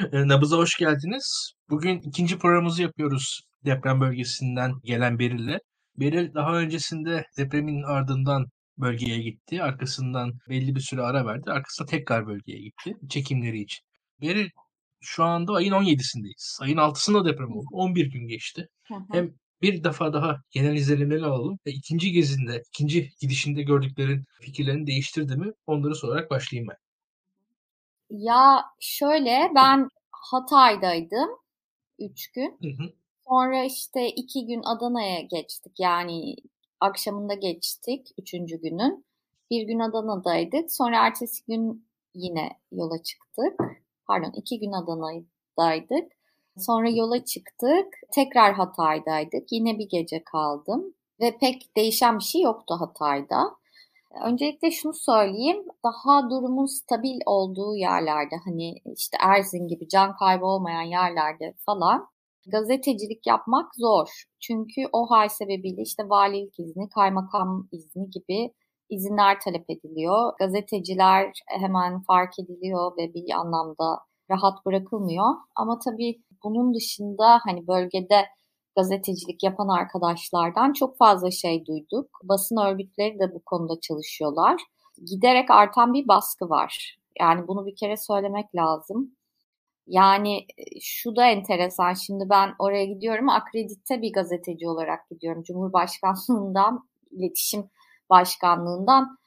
Eee, Nabız'a hoş geldiniz. Bugün ikinci programımızı yapıyoruz deprem bölgesinden gelen Beril'le. Beril daha öncesinde depremin ardından bölgeye gitti. Arkasından belli bir süre ara verdi. Arkasında tekrar bölgeye gitti çekimleri için. Beril şu anda ayın 17'sindeyiz. Ayın 6'sında deprem oldu. 11 gün geçti. Hı hı. Hem bir defa daha genel izlenimleri alalım ve ikinci gezinde, ikinci gidişinde gördüklerin fikirlerini değiştirdi mi? Onları sorarak başlayayım ben. Ya şöyle ben Hatay'daydım 3 gün. Hı hı. Sonra işte 2 gün Adana'ya geçtik. Yani akşamında geçtik 3. günün. Bir gün Adana'daydık. Sonra ertesi gün yine yola çıktık. Pardon 2 gün Adana'daydık. Sonra yola çıktık. Tekrar Hatay'daydık. Yine bir gece kaldım. Ve pek değişen bir şey yoktu Hatay'da. Öncelikle şunu söyleyeyim, daha durumun stabil olduğu yerlerde hani işte Erzin gibi can kaybı olmayan yerlerde falan gazetecilik yapmak zor. Çünkü o hal sebebiyle işte valilik izni, kaymakam izni gibi izinler talep ediliyor. Gazeteciler hemen fark ediliyor ve bir anlamda rahat bırakılmıyor. Ama tabii bunun dışında hani bölgede gazetecilik yapan arkadaşlardan çok fazla şey duyduk. Basın örgütleri de bu konuda çalışıyorlar. Giderek artan bir baskı var. Yani bunu bir kere söylemek lazım. Yani e, şu da enteresan. Şimdi ben oraya gidiyorum akredite bir gazeteci olarak gidiyorum. Cumhurbaşkanlığından, iletişim başkanlığından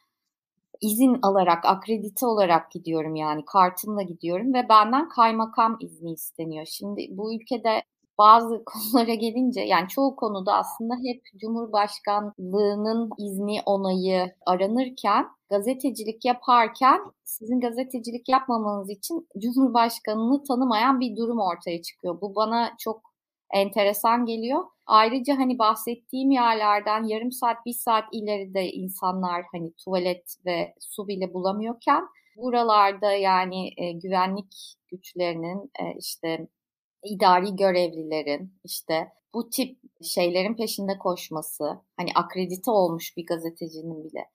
izin alarak, akredite olarak gidiyorum yani kartımla gidiyorum ve benden kaymakam izni isteniyor. Şimdi bu ülkede bazı konulara gelince yani çoğu konuda aslında hep Cumhurbaşkanlığının izni onayı aranırken gazetecilik yaparken sizin gazetecilik yapmamanız için Cumhurbaşkanını tanımayan bir durum ortaya çıkıyor. Bu bana çok enteresan geliyor. Ayrıca hani bahsettiğim yerlerden yarım saat, bir saat ileride insanlar hani tuvalet ve su bile bulamıyorken buralarda yani e, güvenlik güçlerinin e, işte idari görevlilerin işte bu tip şeylerin peşinde koşması, hani akredite olmuş bir gazetecinin bile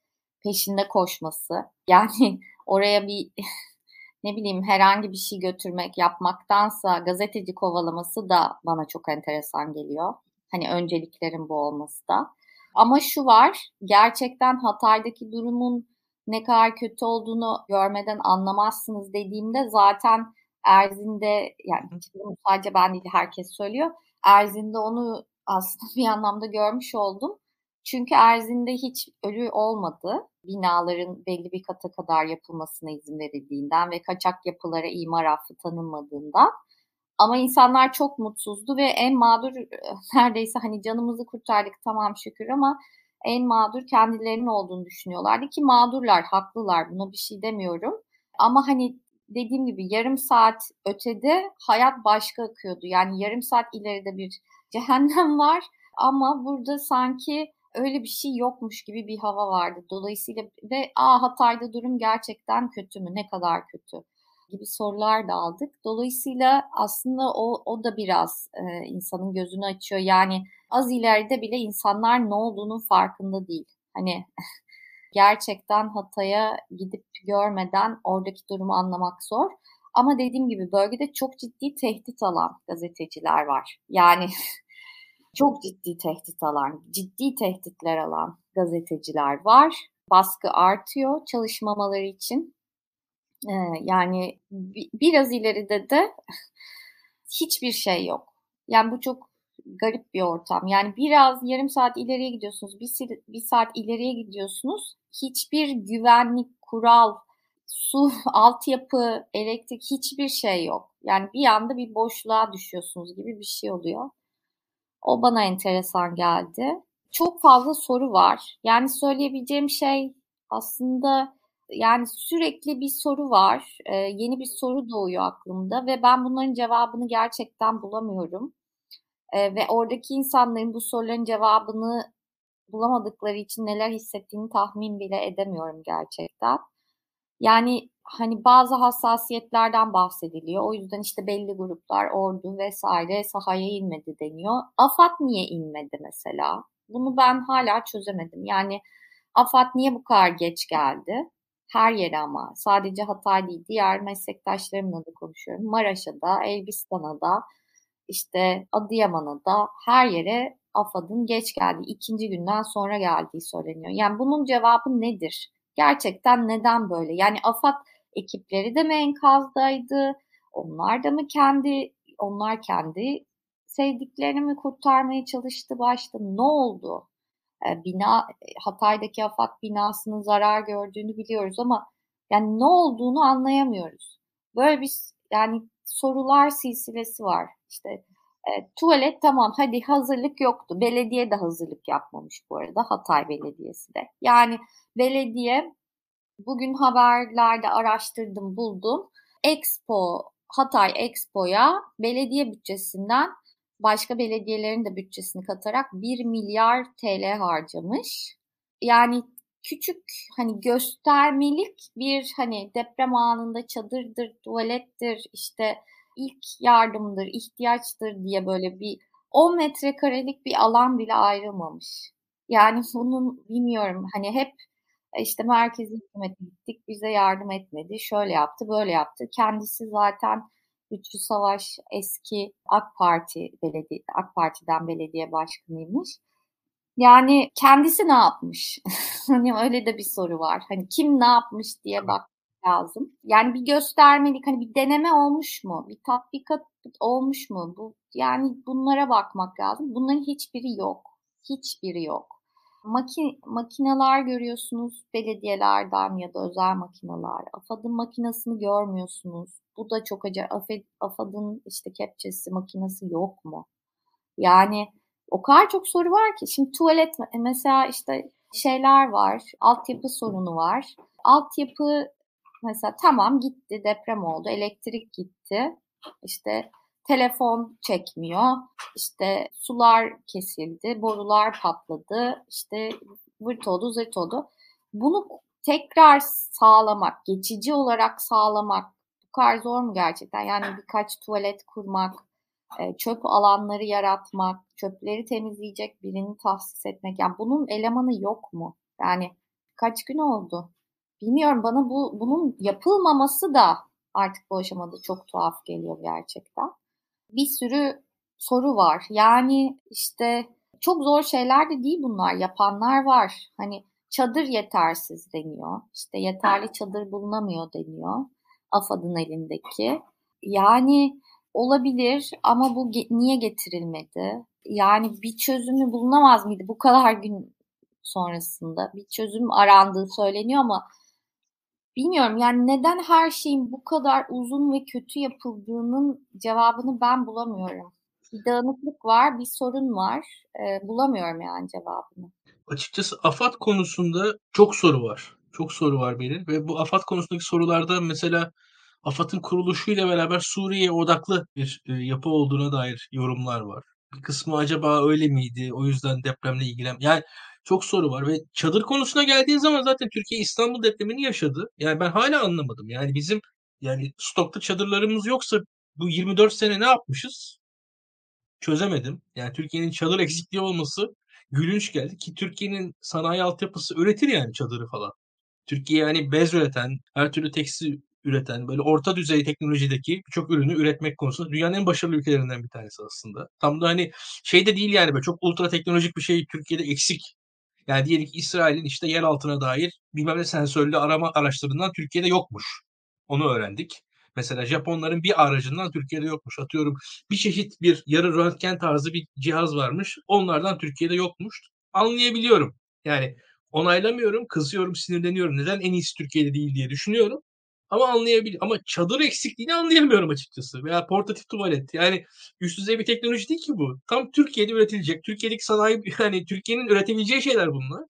peşinde koşması. Yani oraya bir ne bileyim herhangi bir şey götürmek yapmaktansa gazeteci kovalaması da bana çok enteresan geliyor. Hani önceliklerin bu olması da. Ama şu var, gerçekten Hatay'daki durumun ne kadar kötü olduğunu görmeden anlamazsınız dediğimde zaten Erzin'de yani sadece ben değil herkes söylüyor. Erzin'de onu aslında bir anlamda görmüş oldum. Çünkü Erzin'de hiç ölü olmadı. Binaların belli bir kata kadar yapılmasına izin verildiğinden ve kaçak yapılara imar affı tanınmadığından. Ama insanlar çok mutsuzdu ve en mağdur neredeyse hani canımızı kurtardık tamam şükür ama en mağdur kendilerinin olduğunu düşünüyorlardı ki mağdurlar, haklılar buna bir şey demiyorum. Ama hani dediğim gibi yarım saat ötede hayat başka akıyordu. Yani yarım saat ileride bir cehennem var ama burada sanki öyle bir şey yokmuş gibi bir hava vardı. Dolayısıyla ve aa Hatay'da durum gerçekten kötü mü? Ne kadar kötü? gibi sorular da aldık. Dolayısıyla aslında o, o da biraz e, insanın gözünü açıyor. Yani az ileride bile insanlar ne olduğunun farkında değil. Hani gerçekten Hatay'a gidip görmeden oradaki durumu anlamak zor. Ama dediğim gibi bölgede çok ciddi tehdit alan gazeteciler var. Yani çok ciddi tehdit alan, ciddi tehditler alan gazeteciler var. Baskı artıyor çalışmamaları için. Ee, yani biraz ileride de hiçbir şey yok. Yani bu çok garip bir ortam. Yani biraz yarım saat ileriye gidiyorsunuz, bir, bir saat ileriye gidiyorsunuz. Hiçbir güvenlik, kural, su, altyapı, elektrik hiçbir şey yok. Yani bir anda bir boşluğa düşüyorsunuz gibi bir şey oluyor. O bana enteresan geldi. Çok fazla soru var. Yani söyleyebileceğim şey aslında yani sürekli bir soru var. Ee, yeni bir soru doğuyor aklımda ve ben bunların cevabını gerçekten bulamıyorum. Ee, ve oradaki insanların bu soruların cevabını bulamadıkları için neler hissettiğini tahmin bile edemiyorum gerçekten. Yani hani bazı hassasiyetlerden bahsediliyor. O yüzden işte belli gruplar, ordu vesaire sahaya inmedi deniyor. AFAD niye inmedi mesela? Bunu ben hala çözemedim. Yani AFAD niye bu kadar geç geldi? Her yere ama sadece Hatay değil diğer meslektaşlarımla da konuşuyorum. Maraş'a da, Elbistan'a da, işte Adıyaman'a da her yere AFAD'ın geç geldiği, ikinci günden sonra geldiği söyleniyor. Yani bunun cevabı nedir? Gerçekten neden böyle? Yani AFAD ekipleri de mi enkazdaydı? Onlar da mı kendi, onlar kendi sevdiklerini mi kurtarmaya çalıştı başta? Ne oldu? E, bina Hatay'daki AFAD binasının zarar gördüğünü biliyoruz ama yani ne olduğunu anlayamıyoruz. Böyle bir yani sorular silsilesi var. İşte e, tuvalet tamam hadi hazırlık yoktu. Belediye de hazırlık yapmamış bu arada Hatay Belediyesi de. Yani belediye bugün haberlerde araştırdım buldum. Expo Hatay Expo'ya belediye bütçesinden başka belediyelerin de bütçesini katarak 1 milyar TL harcamış. Yani küçük hani göstermelik bir hani deprem anında çadırdır, tuvalettir, işte ilk yardımdır, ihtiyaçtır diye böyle bir 10 metrekarelik bir alan bile ayrılmamış. Yani bunun bilmiyorum hani hep işte merkezi hükümete gittik bize yardım etmedi, şöyle yaptı, böyle yaptı. Kendisi zaten Lütfü Savaş eski AK Parti belediye AK Parti'den belediye başkanıymış. Yani kendisi ne yapmış? hani öyle de bir soru var. Hani kim ne yapmış diye bak lazım. Yani bir göstermelik hani bir deneme olmuş mu? Bir tatbikat olmuş mu? Bu yani bunlara bakmak lazım. Bunların hiçbiri yok. Hiçbiri yok. Maki, makineler görüyorsunuz belediyelerden ya da özel makineler. AFAD'ın makinesini görmüyorsunuz. Bu da çok acayip. AFAD'ın işte kepçesi makinesi yok mu? Yani o kadar çok soru var ki. Şimdi tuvalet mesela işte şeyler var. Altyapı sorunu var. Altyapı mesela tamam gitti deprem oldu. Elektrik gitti. İşte telefon çekmiyor. İşte sular kesildi. Borular patladı. İşte vırt oldu zırt oldu. Bunu tekrar sağlamak, geçici olarak sağlamak bu kadar zor mu gerçekten? Yani birkaç tuvalet kurmak, e, çöp alanları yaratmak, çöpleri temizleyecek birini tahsis etmek. Yani bunun elemanı yok mu? Yani kaç gün oldu? Bilmiyorum bana bu bunun yapılmaması da artık bu aşamada çok tuhaf geliyor gerçekten. Bir sürü soru var. Yani işte çok zor şeyler de değil bunlar. Yapanlar var. Hani çadır yetersiz deniyor. İşte yeterli çadır bulunamıyor deniyor. AFAD'ın elindeki. Yani olabilir ama bu ge- niye getirilmedi? Yani bir çözümü bulunamaz mıydı bu kadar gün sonrasında? Bir çözüm arandığı söyleniyor ama bilmiyorum yani neden her şeyin bu kadar uzun ve kötü yapıldığının cevabını ben bulamıyorum. Bir dağınıklık var, bir sorun var. E, bulamıyorum yani cevabını. Açıkçası AFAD konusunda çok soru var. Çok soru var benim ve bu AFAD konusundaki sorularda mesela AFAD'ın kuruluşuyla beraber Suriye odaklı bir e, yapı olduğuna dair yorumlar var. Bir kısmı acaba öyle miydi? O yüzden depremle ilgilen. Yani çok soru var ve çadır konusuna geldiği zaman zaten Türkiye İstanbul depremini yaşadı. Yani ben hala anlamadım. Yani bizim yani stokta çadırlarımız yoksa bu 24 sene ne yapmışız? Çözemedim. Yani Türkiye'nin çadır eksikliği olması gülünç geldi ki Türkiye'nin sanayi altyapısı üretir yani çadırı falan. Türkiye yani bez üreten, her türlü tekstil üreten, böyle orta düzey teknolojideki birçok ürünü üretmek konusunda dünyanın en başarılı ülkelerinden bir tanesi aslında. Tam da hani şey de değil yani böyle çok ultra teknolojik bir şey Türkiye'de eksik. Yani diyelim ki İsrail'in işte yer altına dair bilmem ne sensörlü arama araçlarından Türkiye'de yokmuş. Onu öğrendik. Mesela Japonların bir aracından Türkiye'de yokmuş. Atıyorum bir çeşit bir yarı röntgen tarzı bir cihaz varmış. Onlardan Türkiye'de yokmuş. Anlayabiliyorum. Yani onaylamıyorum, kızıyorum, sinirleniyorum. Neden en iyisi Türkiye'de değil diye düşünüyorum. Ama anlayabiliyorum. Ama çadır eksikliğini anlayamıyorum açıkçası. Veya portatif tuvalet. Yani üst düzey bir teknoloji değil ki bu. Tam Türkiye'de üretilecek. Türkiye'deki sanayi yani Türkiye'nin üretebileceği şeyler bunlar.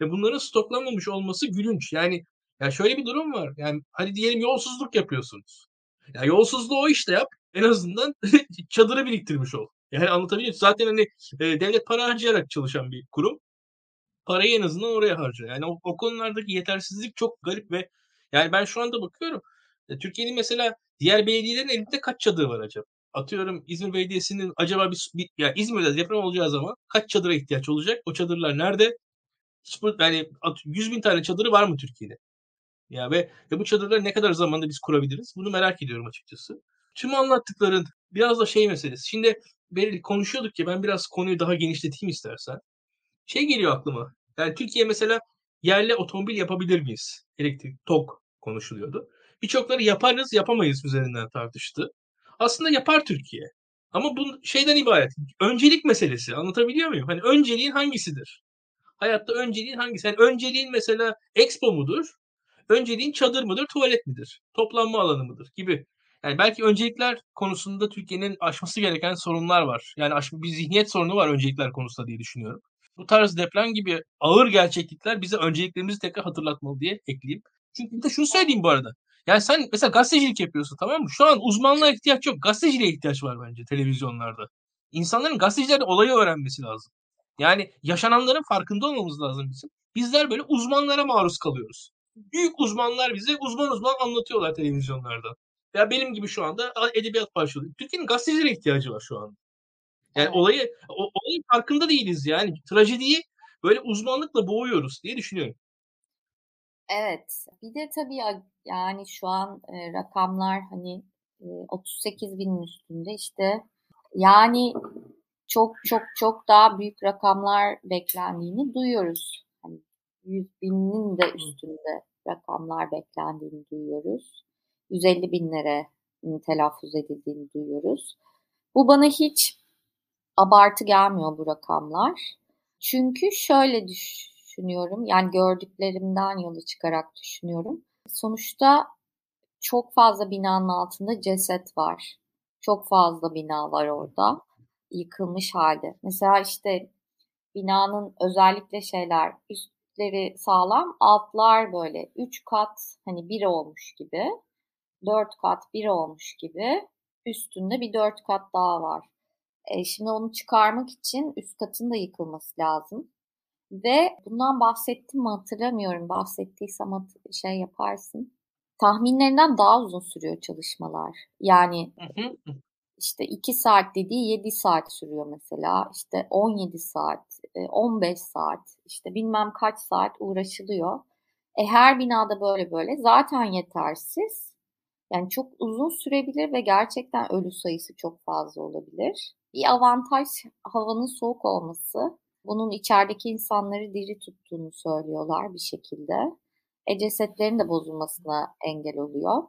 Ve bunların stoklanmamış olması gülünç. Yani ya şöyle bir durum var. Yani hadi diyelim yolsuzluk yapıyorsunuz. Ya yolsuzluğu o işte yap. En azından çadırı biriktirmiş ol. Yani anlatabiliyor Zaten hani e, devlet para harcayarak çalışan bir kurum. Parayı en azından oraya harcıyor. Yani o, o konulardaki yetersizlik çok garip ve yani ben şu anda bakıyorum. E, Türkiye'nin mesela diğer belediyelerin elinde kaç çadır var acaba? Atıyorum İzmir Belediyesi'nin acaba bir, bir yani İzmir'de deprem olacağı zaman kaç çadıra ihtiyaç olacak? O çadırlar nerede? Yani 100 bin tane çadırı var mı Türkiye'de? Ya ve, ve bu çadırları ne kadar zamanda biz kurabiliriz? Bunu merak ediyorum açıkçası. Tüm anlattıkların biraz da şey meselesi. Şimdi Beril konuşuyorduk ya ben biraz konuyu daha genişleteyim istersen. Şey geliyor aklıma. Yani Türkiye mesela yerli otomobil yapabilir miyiz? Elektrik, TOK konuşuluyordu. Birçokları yaparız, yapamayız üzerinden tartıştı. Aslında yapar Türkiye. Ama bu şeyden ibaret. Öncelik meselesi. Anlatabiliyor muyum? Hani önceliğin hangisidir? Hayatta önceliğin hangisi? Yani önceliğin mesela expo mudur? Önceliğin çadır mıdır, tuvalet midir? Toplanma alanı mıdır gibi. Yani belki öncelikler konusunda Türkiye'nin aşması gereken sorunlar var. Yani bir zihniyet sorunu var öncelikler konusunda diye düşünüyorum. Bu tarz deprem gibi ağır gerçeklikler bize önceliklerimizi tekrar hatırlatmalı diye ekleyeyim. Çünkü de şunu söyleyeyim bu arada. Yani sen mesela gazetecilik yapıyorsun tamam mı? Şu an uzmanlığa ihtiyaç yok. Gazeteciliğe ihtiyaç var bence televizyonlarda. İnsanların gazetecilerin olayı öğrenmesi lazım. Yani yaşananların farkında olmamız lazım bizim. Bizler böyle uzmanlara maruz kalıyoruz. Büyük uzmanlar bize uzman uzman anlatıyorlar televizyonlarda. Ya benim gibi şu anda edebiyat başlıyor. Türkiye'nin gazetecilere ihtiyacı var şu anda. Yani olayı o, olayın farkında değiliz yani. Trajediyi böyle uzmanlıkla boğuyoruz diye düşünüyorum. Evet. Bir de tabii yani şu an e, rakamlar hani e, 38 binin üstünde işte yani çok çok çok daha büyük rakamlar beklendiğini duyuyoruz. Hani 100 binin de üstünde rakamlar beklendiğini duyuyoruz. 150 binlere telaffuz edildiğini duyuyoruz. Bu bana hiç abartı gelmiyor bu rakamlar. Çünkü şöyle düşünüyorum, yani gördüklerimden yola çıkarak düşünüyorum. Sonuçta çok fazla binanın altında ceset var. Çok fazla bina var orada. Yıkılmış halde. Mesela işte binanın özellikle şeyler üstleri sağlam, altlar böyle 3 kat hani bir olmuş gibi. 4 kat bir olmuş gibi. Üstünde bir 4 kat daha var. E, şimdi onu çıkarmak için üst katın da yıkılması lazım. Ve bundan bahsettim mi hatırlamıyorum. Bahsettiysem hat şey yaparsın. Tahminlerinden daha uzun sürüyor çalışmalar. Yani işte 2 saat dediği 7 saat sürüyor mesela. İşte 17 saat, 15 saat, işte bilmem kaç saat uğraşılıyor. E her binada böyle böyle zaten yetersiz. Yani çok uzun sürebilir ve gerçekten ölü sayısı çok fazla olabilir. Bir avantaj havanın soğuk olması. Bunun içerideki insanları diri tuttuğunu söylüyorlar bir şekilde. E cesetlerin de bozulmasına engel oluyor.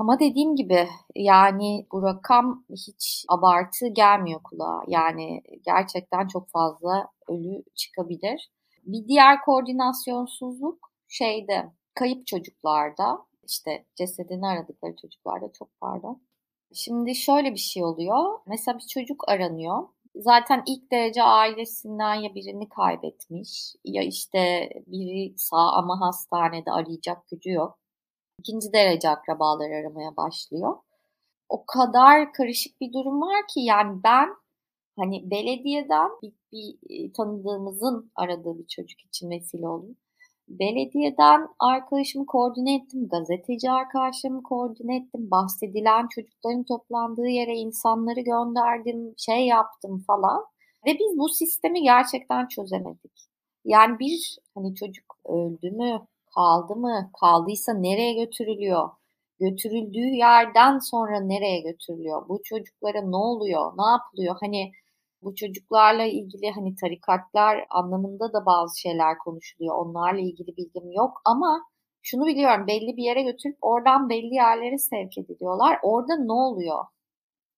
Ama dediğim gibi yani bu rakam hiç abartı gelmiyor kulağa. Yani gerçekten çok fazla ölü çıkabilir. Bir diğer koordinasyonsuzluk şeyde kayıp çocuklarda işte cesedini aradıkları çocuklarda çok pardon. Şimdi şöyle bir şey oluyor. Mesela bir çocuk aranıyor. Zaten ilk derece ailesinden ya birini kaybetmiş ya işte biri sağ ama hastanede arayacak gücü yok. İkinci derece akrabalar aramaya başlıyor. O kadar karışık bir durum var ki yani ben hani belediyeden bir, bir tanıdığımızın aradığı bir çocuk için vesile oldum. Belediyeden arkadaşımı koordine ettim, gazeteci arkadaşlarımı koordine ettim, bahsedilen çocukların toplandığı yere insanları gönderdim, şey yaptım falan. Ve biz bu sistemi gerçekten çözemedik. Yani bir hani çocuk öldü mü, kaldı mı, kaldıysa nereye götürülüyor? Götürüldüğü yerden sonra nereye götürülüyor? Bu çocuklara ne oluyor? Ne yapılıyor? Hani bu çocuklarla ilgili hani tarikatlar anlamında da bazı şeyler konuşuluyor. Onlarla ilgili bilgim yok ama şunu biliyorum belli bir yere götürüp oradan belli yerlere sevk ediliyorlar. Orada ne oluyor?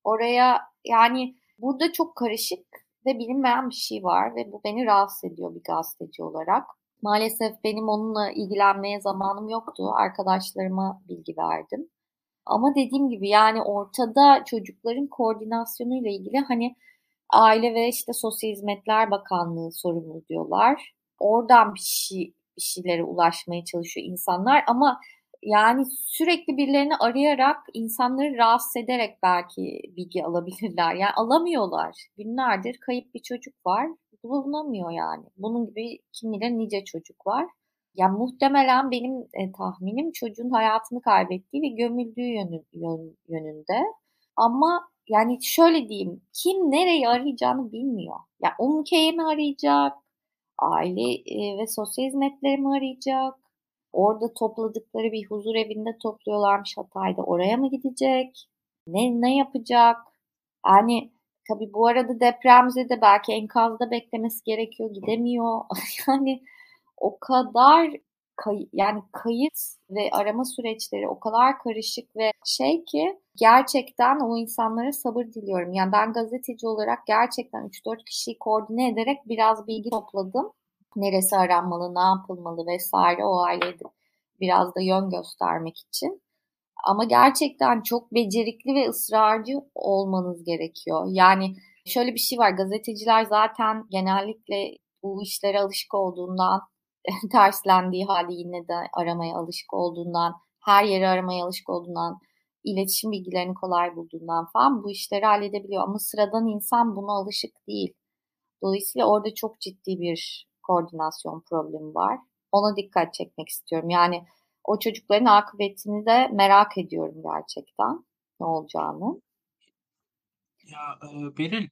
Oraya yani burada çok karışık ve bilinmeyen bir şey var ve bu beni rahatsız ediyor bir gazeteci olarak. Maalesef benim onunla ilgilenmeye zamanım yoktu. Arkadaşlarıma bilgi verdim. Ama dediğim gibi yani ortada çocukların koordinasyonu ile ilgili hani Aile ve işte Sosyal Hizmetler Bakanlığı sorumlu diyorlar. Oradan bir şey bir şeylere ulaşmaya çalışıyor insanlar ama yani sürekli birilerini arayarak insanları rahatsız ederek belki bilgi alabilirler. Yani alamıyorlar. Günlerdir kayıp bir çocuk var. Bulunamıyor yani. Bunun gibi kim bilir nice çocuk var. Yani muhtemelen benim e, tahminim çocuğun hayatını kaybettiği ve gömüldüğü yönü, yön, yönünde. Ama yani şöyle diyeyim, kim nereyi arayacağını bilmiyor. Ya yani UMK'yi mi arayacak, aile e, ve sosyal hizmetleri mi arayacak, Orada topladıkları bir huzur evinde topluyorlarmış Hatay'da. Oraya mı gidecek? Ne ne yapacak? Yani tabii bu arada depremde de belki enkazda beklemesi gerekiyor, gidemiyor. yani o kadar kay, yani kayıt ve arama süreçleri o kadar karışık ve şey ki gerçekten o insanlara sabır diliyorum. Yani ben gazeteci olarak gerçekten 3-4 kişiyi koordine ederek biraz bilgi topladım. Neresi aranmalı, ne yapılmalı vesaire o aileye biraz da yön göstermek için. Ama gerçekten çok becerikli ve ısrarcı olmanız gerekiyor. Yani şöyle bir şey var. Gazeteciler zaten genellikle bu işlere alışık olduğundan terslendiği halde yine de aramaya alışık olduğundan, her yeri aramaya alışık olduğundan, iletişim bilgilerini kolay bulduğundan falan bu işleri halledebiliyor. Ama sıradan insan buna alışık değil. Dolayısıyla orada çok ciddi bir koordinasyon problemi var. Ona dikkat çekmek istiyorum. Yani o çocukların akıbetini de merak ediyorum gerçekten ne olacağını. Ya e, Beril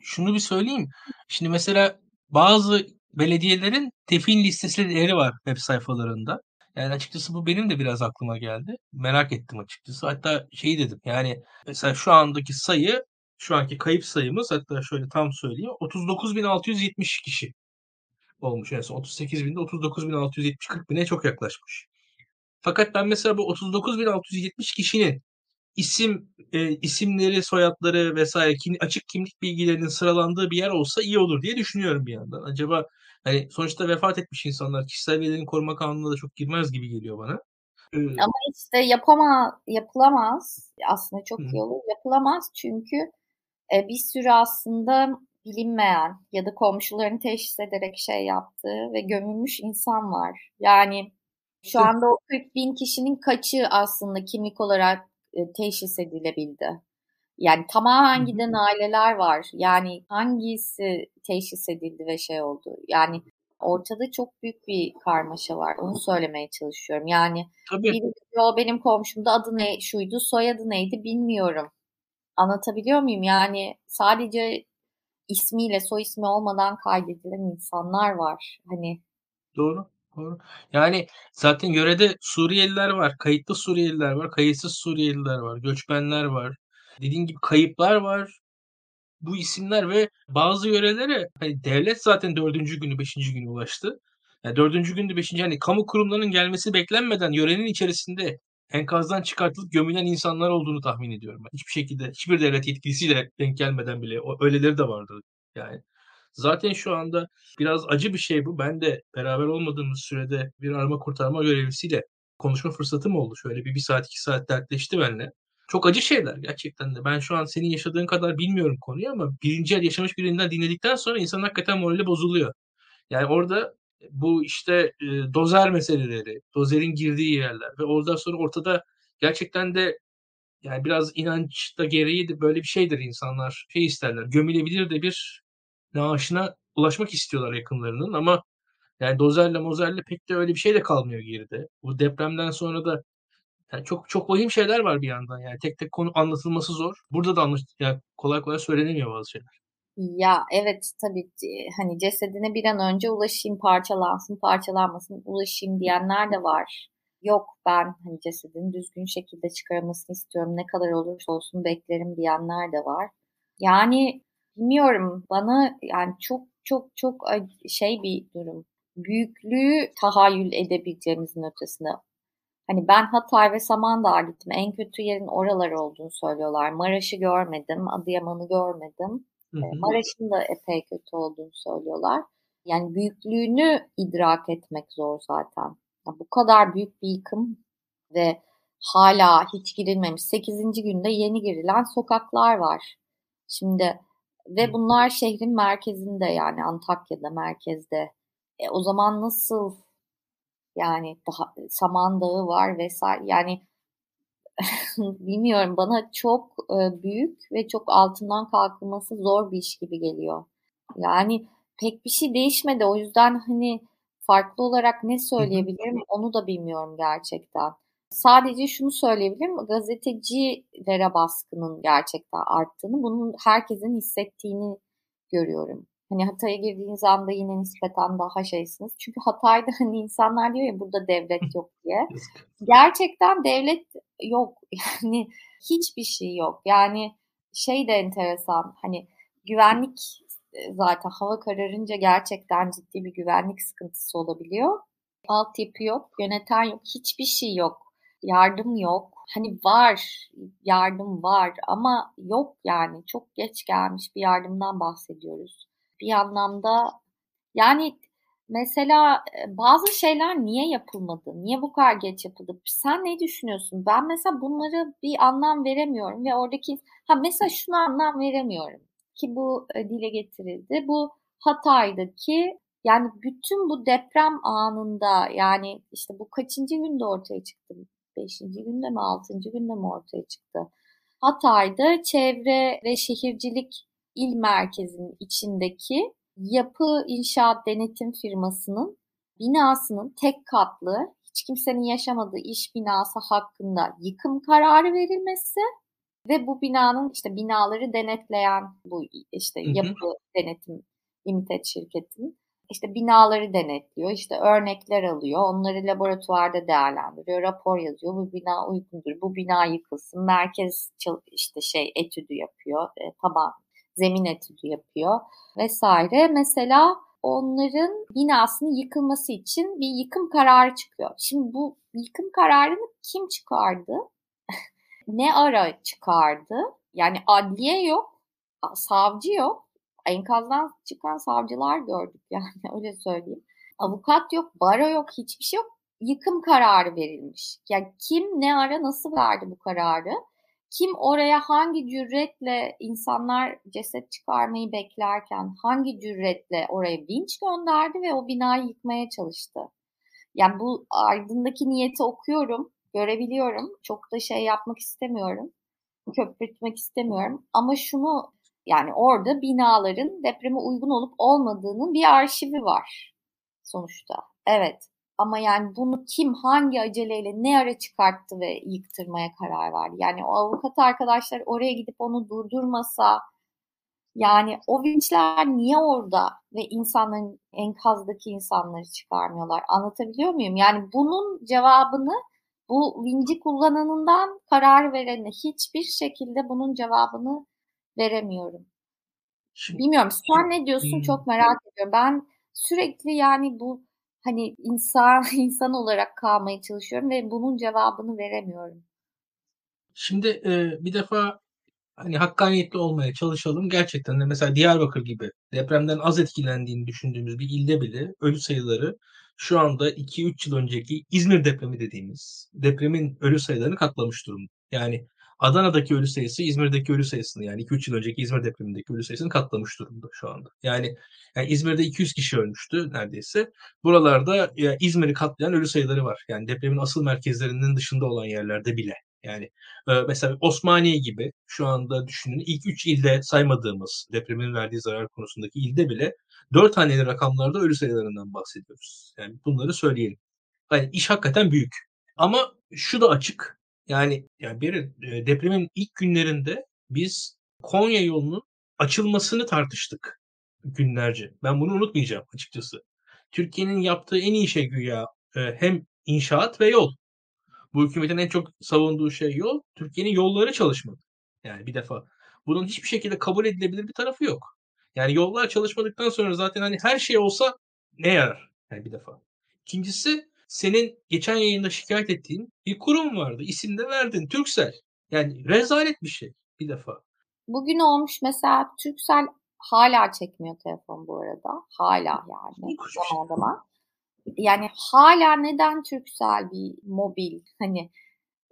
şunu bir söyleyeyim. Şimdi mesela bazı belediyelerin tefin listeleri var web sayfalarında. Yani açıkçası bu benim de biraz aklıma geldi. Merak ettim açıkçası. Hatta şeyi dedim yani mesela şu andaki sayı şu anki kayıp sayımız hatta şöyle tam söyleyeyim 39.670 kişi olmuş en son. 38 binde 39.670 40 bine çok yaklaşmış. Fakat ben mesela bu 39.670 kişinin isim e, isimleri, soyadları vesaire kim, açık kimlik bilgilerinin sıralandığı bir yer olsa iyi olur diye düşünüyorum bir yandan. Acaba hani sonuçta vefat etmiş insanlar kişisel verilerin koruma kanununa da çok girmez gibi geliyor bana. Ee, Ama işte yapama yapılamaz. Aslında çok Hı. iyi olur. Yapılamaz çünkü e, bir sürü aslında bilinmeyen ya da komşularını teşhis ederek şey yaptığı ve gömülmüş insan var. Yani şu anda o 40 bin kişinin kaçı aslında kimlik olarak e, teşhis edilebildi? Yani tamamen giden aileler var. Yani hangisi teşhis edildi ve şey oldu? Yani ortada çok büyük bir karmaşa var. Onu söylemeye çalışıyorum. Yani Tabii. biri diyor benim komşumda adı ne şuydu, soyadı neydi bilmiyorum. Anlatabiliyor muyum? Yani sadece ismiyle soy ismi olmadan kaydedilen insanlar var. Hani Doğru. Doğru. Yani zaten yörede Suriyeliler var, kayıtlı Suriyeliler var, kayıtsız Suriyeliler var, göçmenler var. Dediğin gibi kayıplar var. Bu isimler ve bazı yörelere hani devlet zaten dördüncü günü, beşinci günü ulaştı. Yani dördüncü günde, beşinci hani kamu kurumlarının gelmesi beklenmeden yörenin içerisinde enkazdan çıkartılıp gömülen insanlar olduğunu tahmin ediyorum. Hiçbir şekilde, hiçbir devlet yetkilisiyle denk gelmeden bile öyleleri de vardı yani. Zaten şu anda biraz acı bir şey bu. Ben de beraber olmadığımız sürede bir arama kurtarma görevlisiyle konuşma fırsatım oldu. Şöyle bir, bir saat iki saat dertleşti benimle. Çok acı şeyler gerçekten de. Ben şu an senin yaşadığın kadar bilmiyorum konuyu ama birinci el yaşamış birinden dinledikten sonra insan hakikaten morali bozuluyor. Yani orada bu işte e, dozer meseleleri, dozerin girdiği yerler ve oradan sonra ortada gerçekten de yani biraz inanç da gereği de böyle bir şeydir insanlar. Şey isterler, gömülebilir de bir naaşına ulaşmak istiyorlar yakınlarının ama yani dozerle mozerle pek de öyle bir şey de kalmıyor geride. Bu depremden sonra da yani çok çok vahim şeyler var bir yandan yani tek tek konu anlatılması zor. Burada da anlaş yani kolay kolay söylenemiyor bazı şeyler. Ya evet tabii hani cesedine bir an önce ulaşayım parçalansın parçalanmasın ulaşayım diyenler de var. Yok ben hani cesedin düzgün şekilde çıkarılmasını istiyorum ne kadar olursa olsun beklerim diyenler de var. Yani Bilmiyorum bana yani çok çok çok şey bir durum. Büyüklüğü tahayyül edebileceğimizin ötesinde. Hani ben Hatay ve Samandağ'a gittim. En kötü yerin oralar olduğunu söylüyorlar. Maraş'ı görmedim, Adıyaman'ı görmedim. Hı. Maraş'ın da epey kötü olduğunu söylüyorlar. Yani büyüklüğünü idrak etmek zor zaten. Yani bu kadar büyük bir yıkım ve hala hiç girilmemiş. 8. günde yeni girilen sokaklar var. Şimdi ve bunlar şehrin merkezinde yani Antakya'da merkezde. E, o zaman nasıl yani daha Samandağı var vesaire yani bilmiyorum bana çok e, büyük ve çok altından kalkılması zor bir iş gibi geliyor. Yani pek bir şey değişmedi o yüzden hani farklı olarak ne söyleyebilirim onu da bilmiyorum gerçekten. Sadece şunu söyleyebilirim, gazetecilere baskının gerçekten arttığını, bunun herkesin hissettiğini görüyorum. Hani Hatay'a girdiğiniz anda yine nispeten daha şeysiniz. Çünkü Hatay'da hani insanlar diyor ya burada devlet yok diye. Gerçekten devlet yok. Yani hiçbir şey yok. Yani şey de enteresan. Hani güvenlik e, zaten hava kararınca gerçekten ciddi bir güvenlik sıkıntısı olabiliyor. Altyapı yok, yöneten yok, hiçbir şey yok. Yardım yok. Hani var, yardım var ama yok yani. Çok geç gelmiş bir yardımdan bahsediyoruz. Bir anlamda yani mesela e, bazı şeyler niye yapılmadı? Niye bu kadar geç yapıldı? Sen ne düşünüyorsun? Ben mesela bunları bir anlam veremiyorum ve oradaki ha mesela şunu anlam veremiyorum ki bu e, dile getirildi. Bu Hatay'daki yani bütün bu deprem anında yani işte bu kaçıncı günde ortaya çıktı? Beşinci günde mi altıncı günde mi ortaya çıktı? Hatay'da çevre ve şehircilik il merkezinin içindeki yapı inşaat denetim firmasının binasının tek katlı hiç kimsenin yaşamadığı iş binası hakkında yıkım kararı verilmesi ve bu binanın işte binaları denetleyen bu işte yapı hı hı. denetim limited şirketin işte binaları denetliyor, işte örnekler alıyor, onları laboratuvarda değerlendiriyor, rapor yazıyor. Bu bina uygundur, bu bina yıkılsın. Merkez işte şey etüdü yapıyor, e, taban zemin etüdü yapıyor vesaire. Mesela onların binasının yıkılması için bir yıkım kararı çıkıyor. Şimdi bu yıkım kararını kim çıkardı? ne ara çıkardı? Yani adliye yok, savcı yok. Enkazdan çıkan savcılar gördük yani öyle söyleyeyim. Avukat yok, baro yok, hiçbir şey yok. Yıkım kararı verilmiş. Yani kim ne ara nasıl verdi bu kararı? Kim oraya hangi cüretle insanlar ceset çıkarmayı beklerken hangi cüretle oraya vinç gönderdi ve o binayı yıkmaya çalıştı? Yani bu ardındaki niyeti okuyorum, görebiliyorum. Çok da şey yapmak istemiyorum, köpürtmek istemiyorum. Ama şunu yani orada binaların depreme uygun olup olmadığının bir arşivi var sonuçta. Evet. Ama yani bunu kim hangi aceleyle ne ara çıkarttı ve yıktırmaya karar verdi? Yani o avukat arkadaşlar oraya gidip onu durdurmasa yani o vinçler niye orada ve insanların enkazdaki insanları çıkarmıyorlar? Anlatabiliyor muyum? Yani bunun cevabını bu vinci kullananından karar verene hiçbir şekilde bunun cevabını veremiyorum. Bilmiyorum sen ne diyorsun çok merak ediyorum. Ben sürekli yani bu hani insan insan olarak kalmaya çalışıyorum ve bunun cevabını veremiyorum. Şimdi e, bir defa hani hakkaniyetli olmaya çalışalım. Gerçekten de mesela Diyarbakır gibi depremden az etkilendiğini düşündüğümüz bir ilde bile ölü sayıları şu anda 2-3 yıl önceki İzmir depremi dediğimiz depremin ölü sayılarını katlamış durumda. Yani Adana'daki ölü sayısı İzmir'deki ölü sayısını yani 2-3 yıl önceki İzmir depremindeki ölü sayısını katlamış durumda şu anda. Yani, yani İzmir'de 200 kişi ölmüştü neredeyse. Buralarda ya İzmir'i katlayan ölü sayıları var. Yani depremin asıl merkezlerinin dışında olan yerlerde bile. Yani e, mesela Osmaniye gibi şu anda düşünün ilk 3 ilde saymadığımız depremin verdiği zarar konusundaki ilde bile 4 haneli rakamlarda ölü sayılarından bahsediyoruz. Yani bunları söyleyelim. Yani iş hakikaten büyük. Ama şu da açık. Yani yani bir e, depremin ilk günlerinde biz Konya yolunun açılmasını tartıştık günlerce. Ben bunu unutmayacağım açıkçası. Türkiye'nin yaptığı en iyi şey güya e, hem inşaat ve yol. Bu hükümetin en çok savunduğu şey yol. Türkiye'nin yolları çalışmadı. Yani bir defa. Bunun hiçbir şekilde kabul edilebilir bir tarafı yok. Yani yollar çalışmadıktan sonra zaten hani her şey olsa ne yarar? Yani bir defa. İkincisi senin geçen yayında şikayet ettiğin bir kurum vardı. İsim de verdin. Türksel. Yani rezalet bir şey bir defa. Bugün olmuş mesela Türksel hala çekmiyor telefon bu arada. Hala yani. Zaman zaman. Yani hala neden Türksel bir mobil hani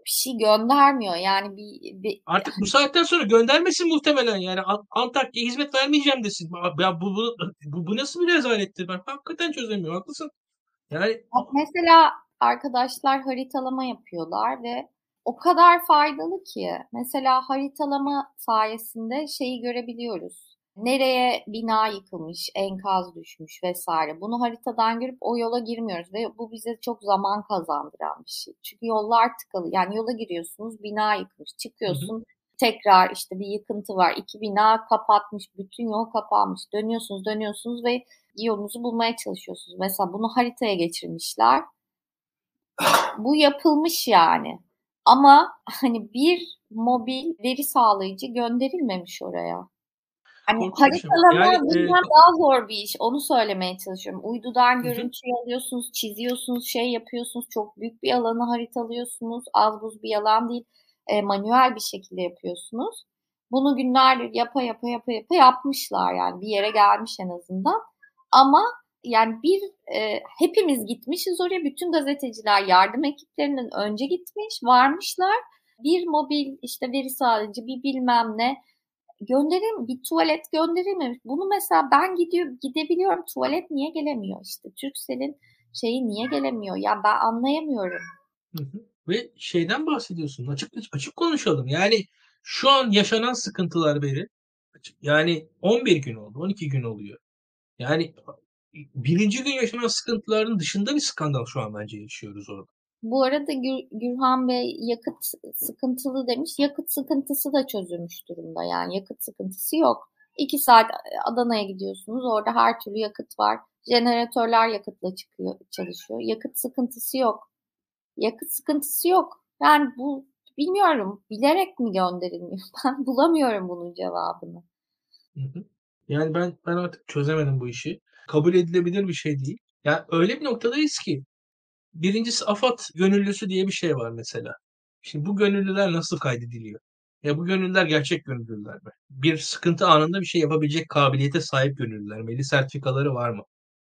bir şey göndermiyor. Yani bir, bir artık bu saatten sonra göndermesin muhtemelen. Yani Antakya hizmet vermeyeceğim desin. Ya bu, bu, bu, bu nasıl bir rezalettir ben hakikaten çözemiyorum. Haklısın. Yani mesela arkadaşlar haritalama yapıyorlar ve o kadar faydalı ki mesela haritalama sayesinde şeyi görebiliyoruz. Nereye bina yıkılmış, enkaz düşmüş vesaire. Bunu haritadan görüp o yola girmiyoruz ve bu bize çok zaman kazandıran bir şey. Çünkü yollar tıkalı. Yani yola giriyorsunuz, bina yıkmış. Çıkıyorsun, hı hı. Tekrar işte bir yıkıntı var. İki bina kapatmış, bütün yol kapanmış. Dönüyorsunuz, dönüyorsunuz ve yolunuzu bulmaya çalışıyorsunuz. Mesela bunu haritaya geçirmişler. Bu yapılmış yani. Ama hani bir mobil veri sağlayıcı gönderilmemiş oraya. Hani haritalama yani, bilmem e, daha zor bir iş. Onu söylemeye çalışıyorum. Uydudan görüntüyü alıyorsunuz, çiziyorsunuz, şey yapıyorsunuz. Çok büyük bir alanı haritalıyorsunuz. Az buz bir alan değil. E, manuel bir şekilde yapıyorsunuz. Bunu günlerdir yapa yapa yapa yapa yapmışlar yani. Bir yere gelmiş en azından. Ama yani bir e, hepimiz gitmişiz oraya. Bütün gazeteciler yardım ekiplerinden önce gitmiş, varmışlar. Bir mobil işte veri sağlayıcı bir bilmem ne gönderim bir tuvalet gönderilmemiş. Bunu mesela ben gidiyor gidebiliyorum. Tuvalet niye gelemiyor işte? Turkcell'in şeyi niye gelemiyor? Ya ben anlayamıyorum. Hı hı. Ve şeyden bahsediyorsun. Açık açık konuşalım. Yani şu an yaşanan sıkıntılar beri yani 11 gün oldu, 12 gün oluyor. Yani birinci gün yaşanan sıkıntıların dışında bir skandal şu an bence yaşıyoruz orada. Bu arada Gür, Gürhan Bey yakıt sıkıntılı demiş. Yakıt sıkıntısı da çözülmüş durumda. Yani yakıt sıkıntısı yok. İki saat Adana'ya gidiyorsunuz. Orada her türlü yakıt var. Jeneratörler yakıtla çıkıyor, çalışıyor. Yakıt sıkıntısı yok. Yakıt sıkıntısı yok. Yani bu bilmiyorum bilerek mi gönderilmiyor? Ben bulamıyorum bunun cevabını. Yani ben ben artık çözemedim bu işi. Kabul edilebilir bir şey değil. Yani öyle bir noktadayız ki Birincisi AFAD gönüllüsü diye bir şey var mesela. Şimdi bu gönüllüler nasıl kaydediliyor? Ya bu gönüllüler gerçek gönüllüler mi? Bir sıkıntı anında bir şey yapabilecek kabiliyete sahip gönüllüler mi? Belli sertifikaları var mı?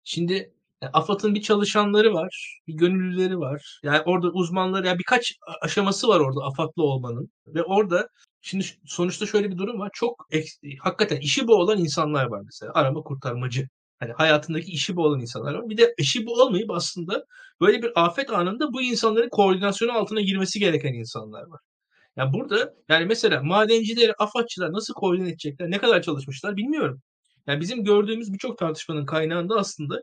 Şimdi AFAD'ın bir çalışanları var, bir gönüllüleri var. Yani orada uzmanları, yani birkaç aşaması var orada AFAD'lı olmanın. Ve orada şimdi sonuçta şöyle bir durum var. Çok hakikaten işi bu olan insanlar var mesela. Arama kurtarmacı Hani hayatındaki işi bu olan insanlar var. Bir de işi bu olmayıp aslında böyle bir afet anında bu insanların koordinasyonu altına girmesi gereken insanlar var. Yani burada yani mesela madencileri, afatçılar nasıl koordine edecekler, ne kadar çalışmışlar bilmiyorum. Yani bizim gördüğümüz birçok tartışmanın kaynağında aslında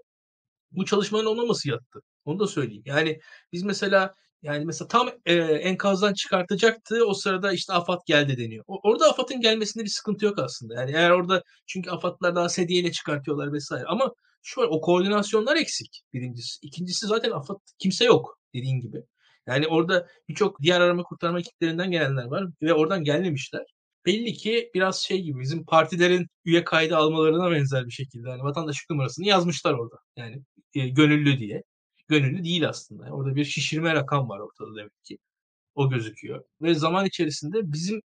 bu çalışmanın olmaması yattı. Onu da söyleyeyim. Yani biz mesela yani mesela tam e, enkazdan çıkartacaktı. O sırada işte AFAD geldi deniyor. O, orada AFAD'ın gelmesinde bir sıkıntı yok aslında. Yani eğer orada çünkü AFAD'lar daha sedyeyle çıkartıyorlar vesaire. Ama şu var o koordinasyonlar eksik birincisi. İkincisi zaten AFAD kimse yok dediğin gibi. Yani orada birçok diğer arama kurtarma ekiplerinden gelenler var ve oradan gelmemişler. Belli ki biraz şey gibi bizim partilerin üye kaydı almalarına benzer bir şekilde. Yani vatandaşlık numarasını yazmışlar orada. Yani e, gönüllü diye gönüllü değil aslında. Orada bir şişirme rakam var ortada demek ki. O gözüküyor. Ve zaman içerisinde bizim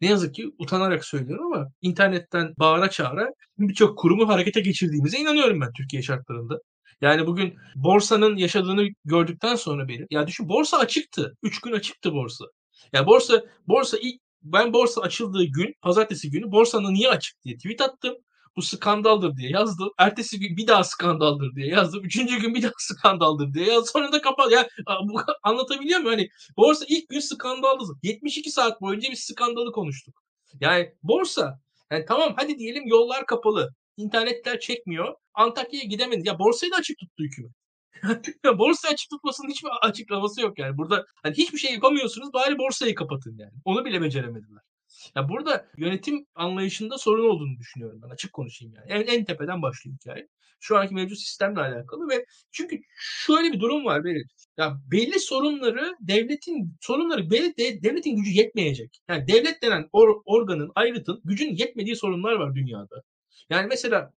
ne yazık ki utanarak söylüyorum ama internetten bağıra çağıra birçok kurumu harekete geçirdiğimize inanıyorum ben Türkiye şartlarında. Yani bugün borsanın yaşadığını gördükten sonra benim ya düşün borsa açıktı. 3 gün açıktı borsa. Ya borsa borsa ilk ben borsa açıldığı gün pazartesi günü borsanın niye açık diye tweet attım bu skandaldır diye yazdım. Ertesi gün bir daha skandaldır diye yazdım. Üçüncü gün bir daha skandaldır diye yazdım. Sonra da kapat. Ya bu, anlatabiliyor muyum? Hani borsa ilk gün skandaldı. 72 saat boyunca bir skandalı konuştuk. Yani borsa yani tamam hadi diyelim yollar kapalı. İnternetler çekmiyor. Antakya'ya gidemedik. Ya borsayı da açık tuttu hükümet. borsayı açık tutmasının hiçbir açıklaması yok yani. Burada hani hiçbir şey yapamıyorsunuz bari borsayı kapatın yani. Onu bile beceremediler. Ya burada yönetim anlayışında sorun olduğunu düşünüyorum ben. Açık konuşayım yani. En, en tepeden başlayayım hikaye. Şu anki mevcut sistemle alakalı ve çünkü şöyle bir durum var benim. Ya belli sorunları devletin sorunları belli de, devletin gücü yetmeyecek. Yani devlet denen or, organın, ayrıtın gücün yetmediği sorunlar var dünyada. Yani mesela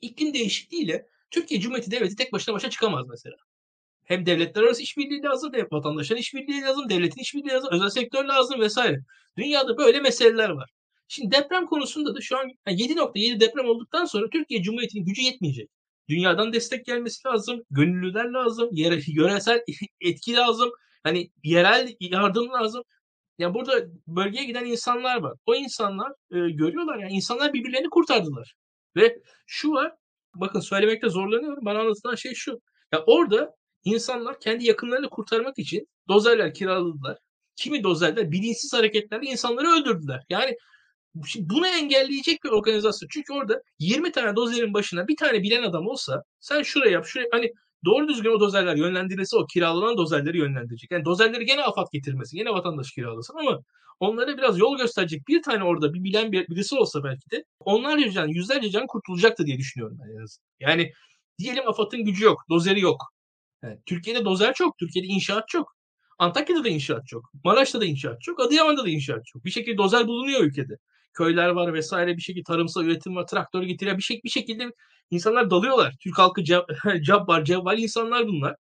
iklim değişikliğiyle Türkiye Cumhuriyeti Devleti tek başına başa çıkamaz mesela hem devletler arası işbirliği lazım, hem vatandaşların işbirliği lazım, devletin işbirliği lazım, özel sektör lazım vesaire. Dünyada böyle meseleler var. Şimdi deprem konusunda da şu an 7.7 deprem olduktan sonra Türkiye Cumhuriyeti'nin gücü yetmeyecek. Dünyadan destek gelmesi lazım, gönüllüler lazım, yere, yöresel etki lazım, hani yerel yardım lazım. Yani burada bölgeye giden insanlar var. O insanlar e, görüyorlar yani insanlar birbirlerini kurtardılar. Ve şu var, bakın söylemekte zorlanıyorum. Bana anlatılan şey şu. Ya orada İnsanlar kendi yakınlarını kurtarmak için dozerler kiraladılar. Kimi dozerler bilinçsiz hareketlerle insanları öldürdüler. Yani bunu engelleyecek bir organizasyon. Çünkü orada 20 tane dozerin başına bir tane bilen adam olsa sen şuraya yap, şuraya hani doğru düzgün o dozerler yönlendirilse o kiralanan dozerleri yönlendirecek. Yani dozerleri gene AFAD getirmesi, gene vatandaş kiralasın ama onlara biraz yol gösterecek bir tane orada bir bilen bir, birisi olsa belki de onlarca can, yüzlerce can kurtulacaktı diye düşünüyorum ben en azından. Yani diyelim AFAD'ın gücü yok, dozeri yok. Yani Türkiye'de dozer çok, Türkiye'de inşaat çok. Antakya'da da inşaat çok. Maraş'ta da inşaat çok. Adıyaman'da da inşaat çok. Bir şekilde dozer bulunuyor ülkede. Köyler var vesaire bir şekilde tarımsal üretim var. Traktör getiriyor. Bir, şey, bir şekilde insanlar dalıyorlar. Türk halkı cab var, cevval insanlar bunlar.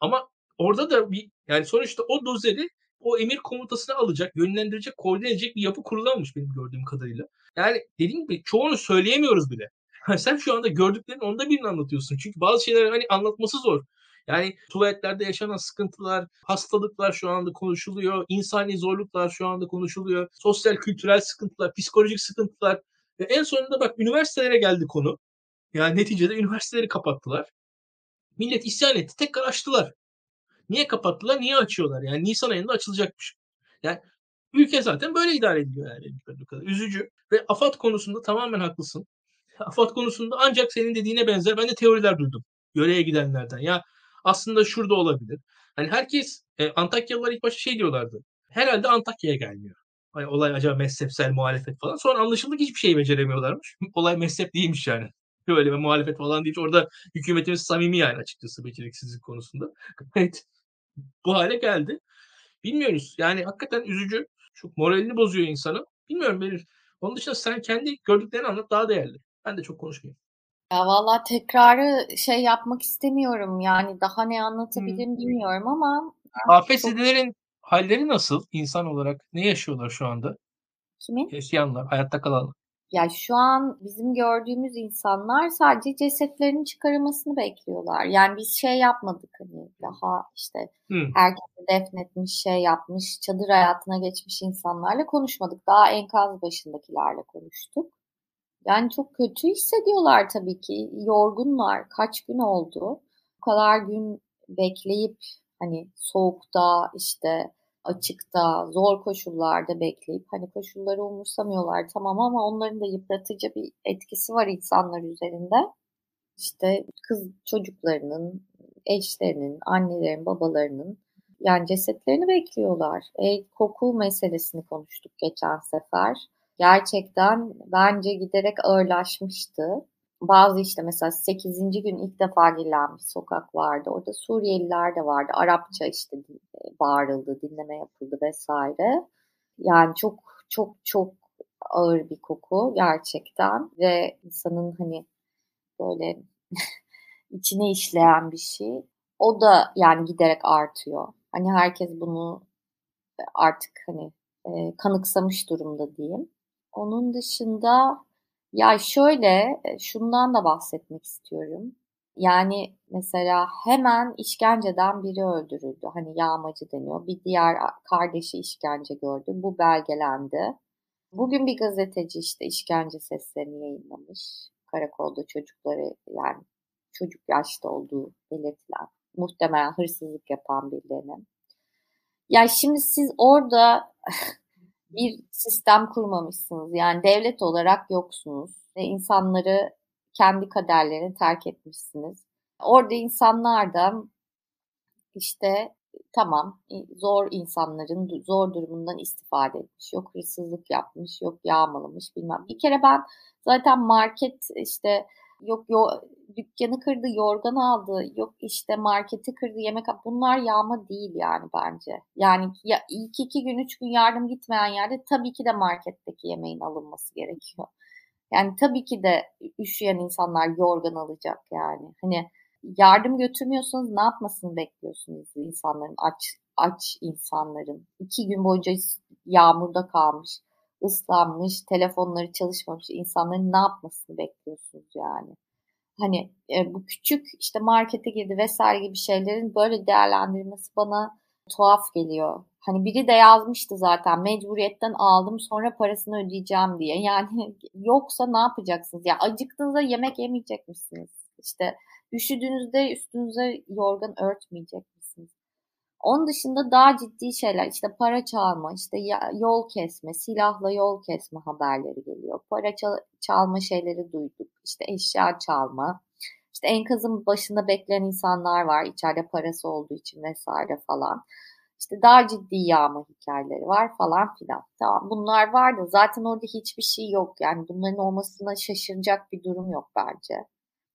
Ama orada da bir yani sonuçta o dozeri o emir komutasını alacak, yönlendirecek, koordine edecek bir yapı kurulanmış benim gördüğüm kadarıyla. Yani dediğim gibi çoğunu söyleyemiyoruz bile. Sen şu anda gördüklerin onda birini anlatıyorsun. Çünkü bazı şeyler hani anlatması zor. Yani tuvaletlerde yaşanan sıkıntılar, hastalıklar şu anda konuşuluyor. insani zorluklar şu anda konuşuluyor. Sosyal, kültürel sıkıntılar, psikolojik sıkıntılar. Ve en sonunda bak üniversitelere geldi konu. Yani neticede üniversiteleri kapattılar. Millet isyan etti. Tekrar açtılar. Niye kapattılar? Niye açıyorlar? Yani Nisan ayında açılacakmış. Yani ülke zaten böyle idare ediliyor yani. Üzücü. Ve AFAD konusunda tamamen haklısın. AFAD konusunda ancak senin dediğine benzer ben de teoriler duydum. Yöreye gidenlerden. Ya aslında şurada olabilir. Hani herkes e, Antakyalılar ilk başta şey diyorlardı. Herhalde Antakya'ya gelmiyor. Hani olay acaba mezhepsel muhalefet falan. Sonra anlaşıldı ki hiçbir şey beceremiyorlarmış. olay mezhep değilmiş yani. Böyle bir muhalefet falan değil. Orada hükümetimiz samimi yani açıkçası beceriksizlik konusunda. Evet. Bu hale geldi. Bilmiyoruz. Yani hakikaten üzücü. Çok moralini bozuyor insanı. Bilmiyorum Belir. Onun dışında sen kendi gördüklerini anlat daha değerli. Ben de çok konuşmayayım. Ya valla tekrarı şey yapmak istemiyorum yani daha ne anlatabilirim hmm. bilmiyorum ama AFS'lerin çok... halleri nasıl insan olarak? Ne yaşıyorlar şu anda? Kimin? Yaşayanlar, hayatta kalanlar. Ya şu an bizim gördüğümüz insanlar sadece cesetlerin çıkarılmasını bekliyorlar. Yani biz şey yapmadık hani daha işte hmm. herkesi defnetmiş, şey yapmış, çadır hayatına geçmiş insanlarla konuşmadık. Daha enkaz başındakilerle konuştuk. Yani çok kötü hissediyorlar tabii ki. Yorgunlar. Kaç gün oldu. Bu kadar gün bekleyip hani soğukta işte açıkta, zor koşullarda bekleyip hani koşulları umursamıyorlar tamam ama onların da yıpratıcı bir etkisi var insanlar üzerinde. İşte kız çocuklarının, eşlerinin, annelerin, babalarının yani cesetlerini bekliyorlar. E, koku meselesini konuştuk geçen sefer gerçekten bence giderek ağırlaşmıştı. Bazı işte mesela 8. gün ilk defa girilen bir sokak vardı. Orada Suriyeliler de vardı. Arapça işte bağırıldı, dinleme yapıldı vesaire. Yani çok çok çok ağır bir koku gerçekten ve insanın hani böyle içine işleyen bir şey. O da yani giderek artıyor. Hani herkes bunu artık hani e, kanıksamış durumda diyeyim. Onun dışında ya şöyle e, şundan da bahsetmek istiyorum. Yani mesela hemen işkenceden biri öldürüldü. Hani yağmacı deniyor. Bir diğer kardeşi işkence gördü. Bu belgelendi. Bugün bir gazeteci işte işkence seslerini yayınlamış. Karakolda çocukları yani çocuk yaşta olduğu belirtilen muhtemelen hırsızlık yapan birilerinin. Ya şimdi siz orada bir sistem kurmamışsınız. Yani devlet olarak yoksunuz ve insanları kendi kaderlerini terk etmişsiniz. Orada insanlar da işte tamam zor insanların zor durumundan istifade etmiş. Yok hırsızlık yapmış, yok yağmalamış bilmem. Bir kere ben zaten market işte yok yo, dükkanı kırdı, yorgan aldı, yok işte marketi kırdı, yemek bunlar yağma değil yani bence. Yani ya ilk iki gün, üç gün yardım gitmeyen yerde tabii ki de marketteki yemeğin alınması gerekiyor. Yani tabii ki de üşüyen insanlar yorgan alacak yani. Hani yardım götürmüyorsanız ne yapmasını bekliyorsunuz insanların aç aç insanların iki gün boyunca yağmurda kalmış ıslanmış, telefonları çalışmamış insanların ne yapmasını bekliyorsunuz yani? Hani e, bu küçük işte markete girdi vesaire gibi şeylerin böyle değerlendirilmesi bana tuhaf geliyor. Hani biri de yazmıştı zaten mecburiyetten aldım sonra parasını ödeyeceğim diye. Yani yoksa ne yapacaksınız? Ya acıktığınızda yemek yemeyecek misiniz? İşte üşüdüğünüzde üstünüze yorgan örtmeyecek onun dışında daha ciddi şeyler işte para çalma, işte yol kesme, silahla yol kesme haberleri geliyor. Para çal çalma şeyleri duyduk. İşte eşya çalma, İşte enkazın başında bekleyen insanlar var içeride parası olduğu için vesaire falan. İşte daha ciddi yağma hikayeleri var falan filan. Tamam bunlar var da zaten orada hiçbir şey yok. Yani bunların olmasına şaşıracak bir durum yok bence.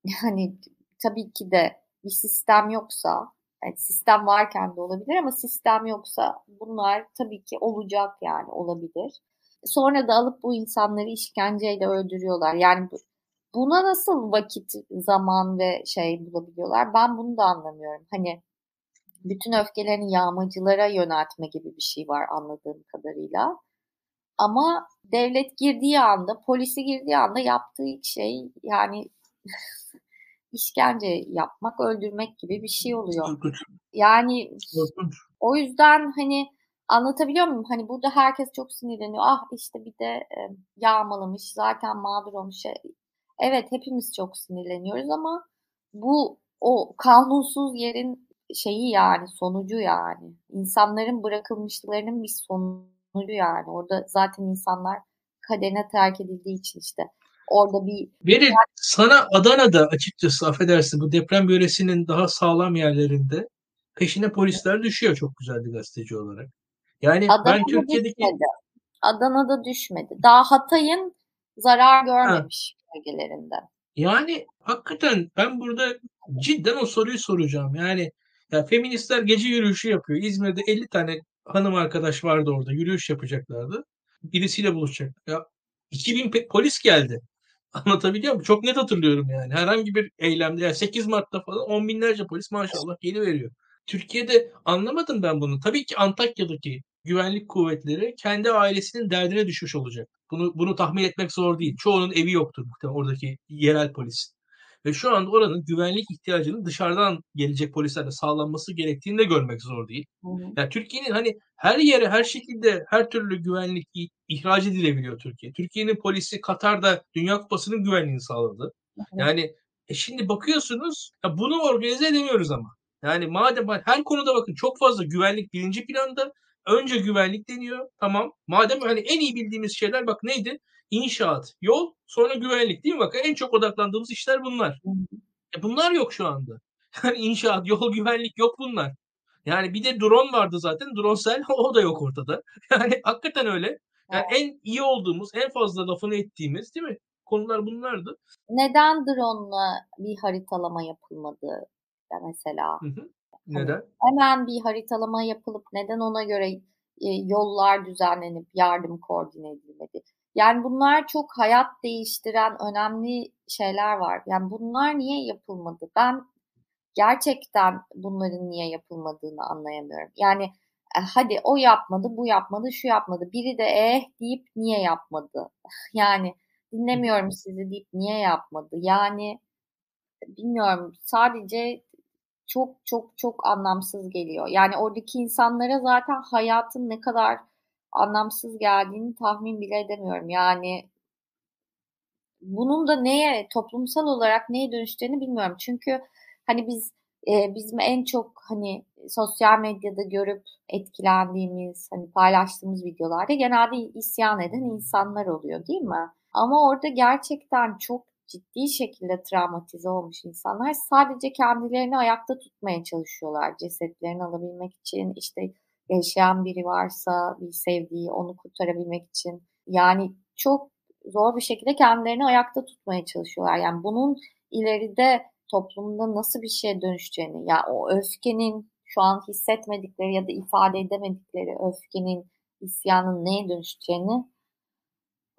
Yani tabii ki de bir sistem yoksa yani sistem varken de olabilir ama sistem yoksa bunlar tabii ki olacak yani olabilir. Sonra da alıp bu insanları işkenceyle öldürüyorlar. Yani buna nasıl vakit, zaman ve şey bulabiliyorlar? Ben bunu da anlamıyorum. Hani bütün öfkelerini yağmacılara yöneltme gibi bir şey var anladığım kadarıyla. Ama devlet girdiği anda, polisi girdiği anda yaptığı şey yani işkence yapmak, öldürmek gibi bir şey oluyor. Yani o yüzden hani anlatabiliyor muyum? Hani burada herkes çok sinirleniyor. Ah işte bir de e, yağmalamış, zaten mağdur olmuş. E, evet hepimiz çok sinirleniyoruz ama bu o kanunsuz yerin şeyi yani sonucu yani. İnsanların bırakılmışlarının bir sonucu yani. Orada zaten insanlar kaderine terk edildiği için işte orada bir... Beril sana Adana'da açıkçası affedersin bu deprem bölgesinin daha sağlam yerlerinde peşine polisler düşüyor çok güzel bir gazeteci olarak. Yani Adana'da ben Türkiye'deki... Düşmedi. Adana'da düşmedi. Daha Hatay'ın zarar görmemiş ha. bölgelerinde. Yani hakikaten ben burada cidden o soruyu soracağım. Yani ya feministler gece yürüyüşü yapıyor. İzmir'de 50 tane hanım arkadaş vardı orada. Yürüyüş yapacaklardı. Birisiyle buluşacak. Ya 2000 polis geldi. Anlatabiliyor muyum? Çok net hatırlıyorum yani. Herhangi bir eylemde yani 8 Mart'ta falan on binlerce polis maşallah geri veriyor. Türkiye'de anlamadım ben bunu. Tabii ki Antakya'daki güvenlik kuvvetleri kendi ailesinin derdine düşmüş olacak. Bunu bunu tahmin etmek zor değil. Çoğunun evi yoktur muhtemelen oradaki yerel polis. Ve şu anda oranın güvenlik ihtiyacının dışarıdan gelecek polislerle sağlanması gerektiğini de görmek zor değil. Hı hı. Yani Türkiye'nin hani her yere her şekilde her türlü güvenlik ihraç edilebiliyor Türkiye. Türkiye'nin polisi Katar'da Dünya Kupası'nın güvenliğini sağladı. Hı hı. Yani e şimdi bakıyorsunuz ya bunu organize edemiyoruz ama. Yani madem her konuda bakın çok fazla güvenlik birinci planda önce güvenlik deniyor. Tamam. Madem hani en iyi bildiğimiz şeyler bak neydi? İnşaat, yol, sonra güvenlik değil mi? Bak en çok odaklandığımız işler bunlar. E bunlar yok şu anda. Yani inşaat, yol, güvenlik yok bunlar. Yani bir de drone vardı zaten. Dronsel o da yok ortada. Yani hakikaten öyle. Yani en iyi olduğumuz, en fazla lafını ettiğimiz değil mi? Konular bunlardı. Neden drone'la bir haritalama yapılmadı mesela? Hı hı. Hani neden? hemen bir haritalama yapılıp neden ona göre e, yollar düzenlenip yardım koordine edilmedi? Yani bunlar çok hayat değiştiren önemli şeyler var. Yani bunlar niye yapılmadı? Ben gerçekten bunların niye yapılmadığını anlayamıyorum. Yani e, hadi o yapmadı, bu yapmadı, şu yapmadı. Biri de eh deyip niye yapmadı? Yani dinlemiyorum sizi deyip niye yapmadı? Yani bilmiyorum sadece çok çok çok anlamsız geliyor. Yani oradaki insanlara zaten hayatın ne kadar anlamsız geldiğini tahmin bile edemiyorum. Yani bunun da neye toplumsal olarak neye dönüştüğünü bilmiyorum. Çünkü hani biz e, bizim en çok hani sosyal medyada görüp etkilendiğimiz hani paylaştığımız videolarda genelde isyan eden insanlar oluyor değil mi? Ama orada gerçekten çok ciddi şekilde travmatize olmuş insanlar sadece kendilerini ayakta tutmaya çalışıyorlar cesetlerini alabilmek için işte yaşayan biri varsa bir sevdiği onu kurtarabilmek için yani çok zor bir şekilde kendilerini ayakta tutmaya çalışıyorlar. Yani bunun ileride toplumda nasıl bir şeye dönüşeceğini, ya o öfkenin şu an hissetmedikleri ya da ifade edemedikleri öfkenin, isyanın neye dönüşeceğini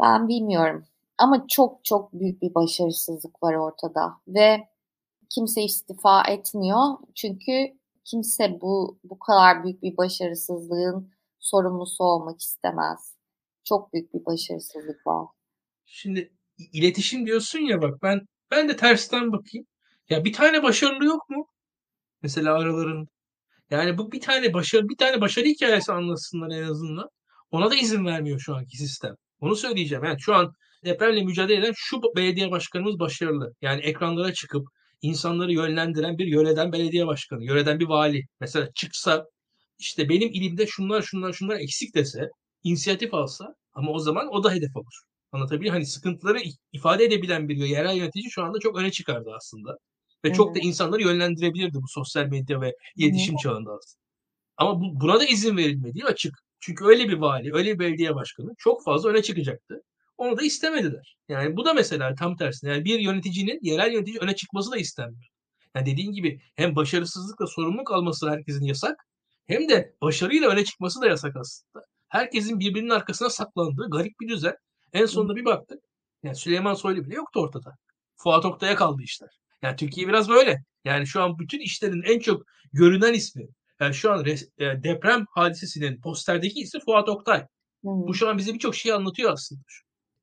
ben bilmiyorum. Ama çok çok büyük bir başarısızlık var ortada ve kimse istifa etmiyor. Çünkü kimse bu bu kadar büyük bir başarısızlığın sorumlusu olmak istemez. Çok büyük bir başarısızlık var. Şimdi iletişim diyorsun ya bak ben ben de tersten bakayım. Ya bir tane başarılı yok mu? Mesela araların. Yani bu bir tane başarı bir tane başarı hikayesi anlatsınlar en azından. Ona da izin vermiyor şu anki sistem. Onu söyleyeceğim. Yani şu an depremle mücadele eden şu belediye başkanımız başarılı. Yani ekranlara çıkıp insanları yönlendiren bir yöreden belediye başkanı, yöreden bir vali. Mesela çıksa işte benim ilimde şunlar şunlar şunlar eksik dese, inisiyatif alsa ama o zaman o da hedef olur. Anlatabiliyor Hani sıkıntıları ifade edebilen bir yerel yönetici şu anda çok öne çıkardı aslında. Ve Hı çok da insanları yönlendirebilirdi bu sosyal medya ve iletişim çağında aslında. Ama bu, buna da izin verilmediği açık. Çünkü öyle bir vali, öyle bir belediye başkanı çok fazla öne çıkacaktı. Onu da istemediler. Yani bu da mesela tam tersine. Yani bir yöneticinin, yerel yönetici öne çıkması da istenmiyor. Yani dediğin gibi hem başarısızlıkla sorumluluk alması herkesin yasak hem de başarıyla öne çıkması da yasak aslında. Herkesin birbirinin arkasına saklandığı garip bir düzen. En sonunda bir baktık. Yani Süleyman Soylu bile yoktu ortada. Fuat Oktay'a kaldı işler. Yani Türkiye biraz böyle. Yani şu an bütün işlerin en çok görünen ismi. Yani şu an res, e, deprem hadisesinin posterdeki ismi Fuat Oktay. Hı hı. Bu şu an bize birçok şey anlatıyor aslında.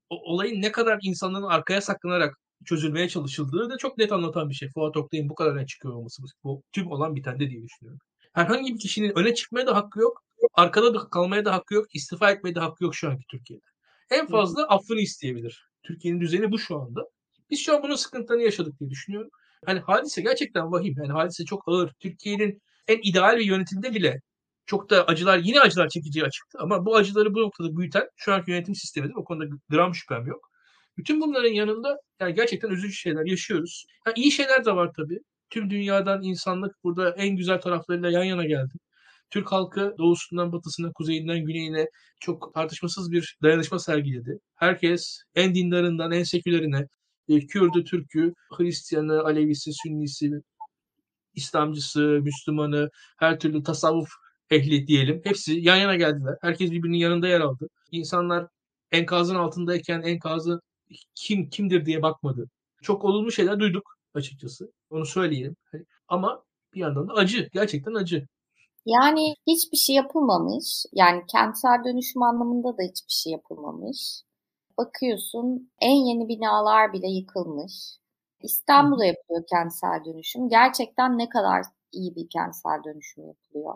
Olayın ne kadar insanların arkaya saklanarak çözülmeye çalışıldığı da çok net anlatan bir şey. Fuat Oktay'ın bu kadar öne çıkıyor olması bu tüm olan bitende diye düşünüyorum. Herhangi bir kişinin öne çıkmaya da hakkı yok, arkada da kalmaya da hakkı yok, istifa etmeye de hakkı yok şu anki Türkiye'de. En fazla affını isteyebilir. Türkiye'nin düzeni bu şu anda. Biz şu an bunun sıkıntılarını yaşadık diye düşünüyorum. Hani hadise gerçekten vahim. Yani hadise çok ağır. Türkiye'nin en ideal bir yönetimde bile çok da acılar yine acılar çekeceği açıktı. Ama bu acıları bu noktada büyüten şu anki yönetim sistemidir. O konuda gram şüphem yok. Bütün bunların yanında yani gerçekten üzücü şeyler yaşıyoruz. Yani iyi şeyler de var tabii. Tüm dünyadan insanlık burada en güzel taraflarıyla yan yana geldi. Türk halkı doğusundan batısına, kuzeyinden güneyine çok tartışmasız bir dayanışma sergiledi. Herkes en dindarından en sekülerine, e, Kürdü, Türk'ü, Hristiyanı, Alevisi, Sünnisi, İslamcısı, Müslümanı, her türlü tasavvuf ehli diyelim. Hepsi yan yana geldiler. Herkes birbirinin yanında yer aldı. İnsanlar enkazın altındayken enkazı kim kimdir diye bakmadı. Çok olumlu şeyler duyduk açıkçası. Onu söyleyeyim. Ama bir yandan da acı. Gerçekten acı. Yani hiçbir şey yapılmamış. Yani kentsel dönüşüm anlamında da hiçbir şey yapılmamış. Bakıyorsun en yeni binalar bile yıkılmış. İstanbul'da yapılıyor kentsel dönüşüm. Gerçekten ne kadar iyi bir kentsel dönüşüm yapılıyor.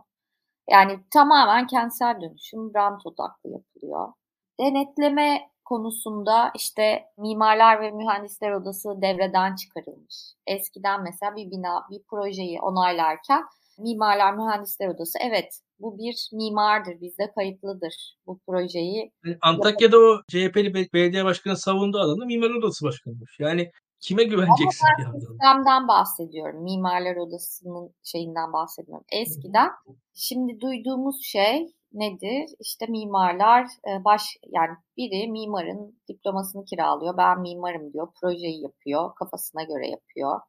Yani tamamen kentsel dönüşüm rant odaklı yapılıyor. Denetleme konusunda işte mimarlar ve mühendisler odası devreden çıkarılmış. Eskiden mesela bir bina, bir projeyi onaylarken mimarlar mühendisler odası evet bu bir mimardır, bizde kayıtlıdır bu projeyi. Yani Antakya'da o CHP'li belediye başkanı savunduğu adam da mimar odası başkanıdır. Yani kime güveneceksin Ama ben sistemden bahsediyorum. Mimarlar odasının şeyinden bahsediyorum. Eskiden şimdi duyduğumuz şey nedir? İşte mimarlar baş yani biri mimarın diplomasını kiralıyor. Ben mimarım diyor. Projeyi yapıyor. Kafasına göre yapıyor.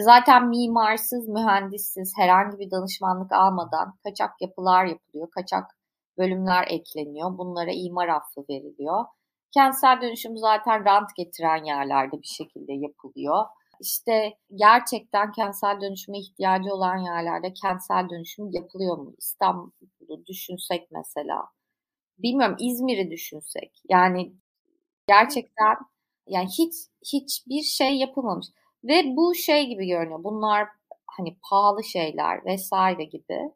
Zaten mimarsız, mühendissiz, herhangi bir danışmanlık almadan kaçak yapılar yapılıyor. Kaçak bölümler ekleniyor. Bunlara imar affı veriliyor. Kentsel dönüşüm zaten rant getiren yerlerde bir şekilde yapılıyor. İşte gerçekten kentsel dönüşüme ihtiyacı olan yerlerde kentsel dönüşüm yapılıyor mu? İstanbul'u düşünsek mesela. Bilmiyorum İzmir'i düşünsek. Yani gerçekten yani hiç hiçbir şey yapılmamış. Ve bu şey gibi görünüyor. Bunlar hani pahalı şeyler vesaire gibi.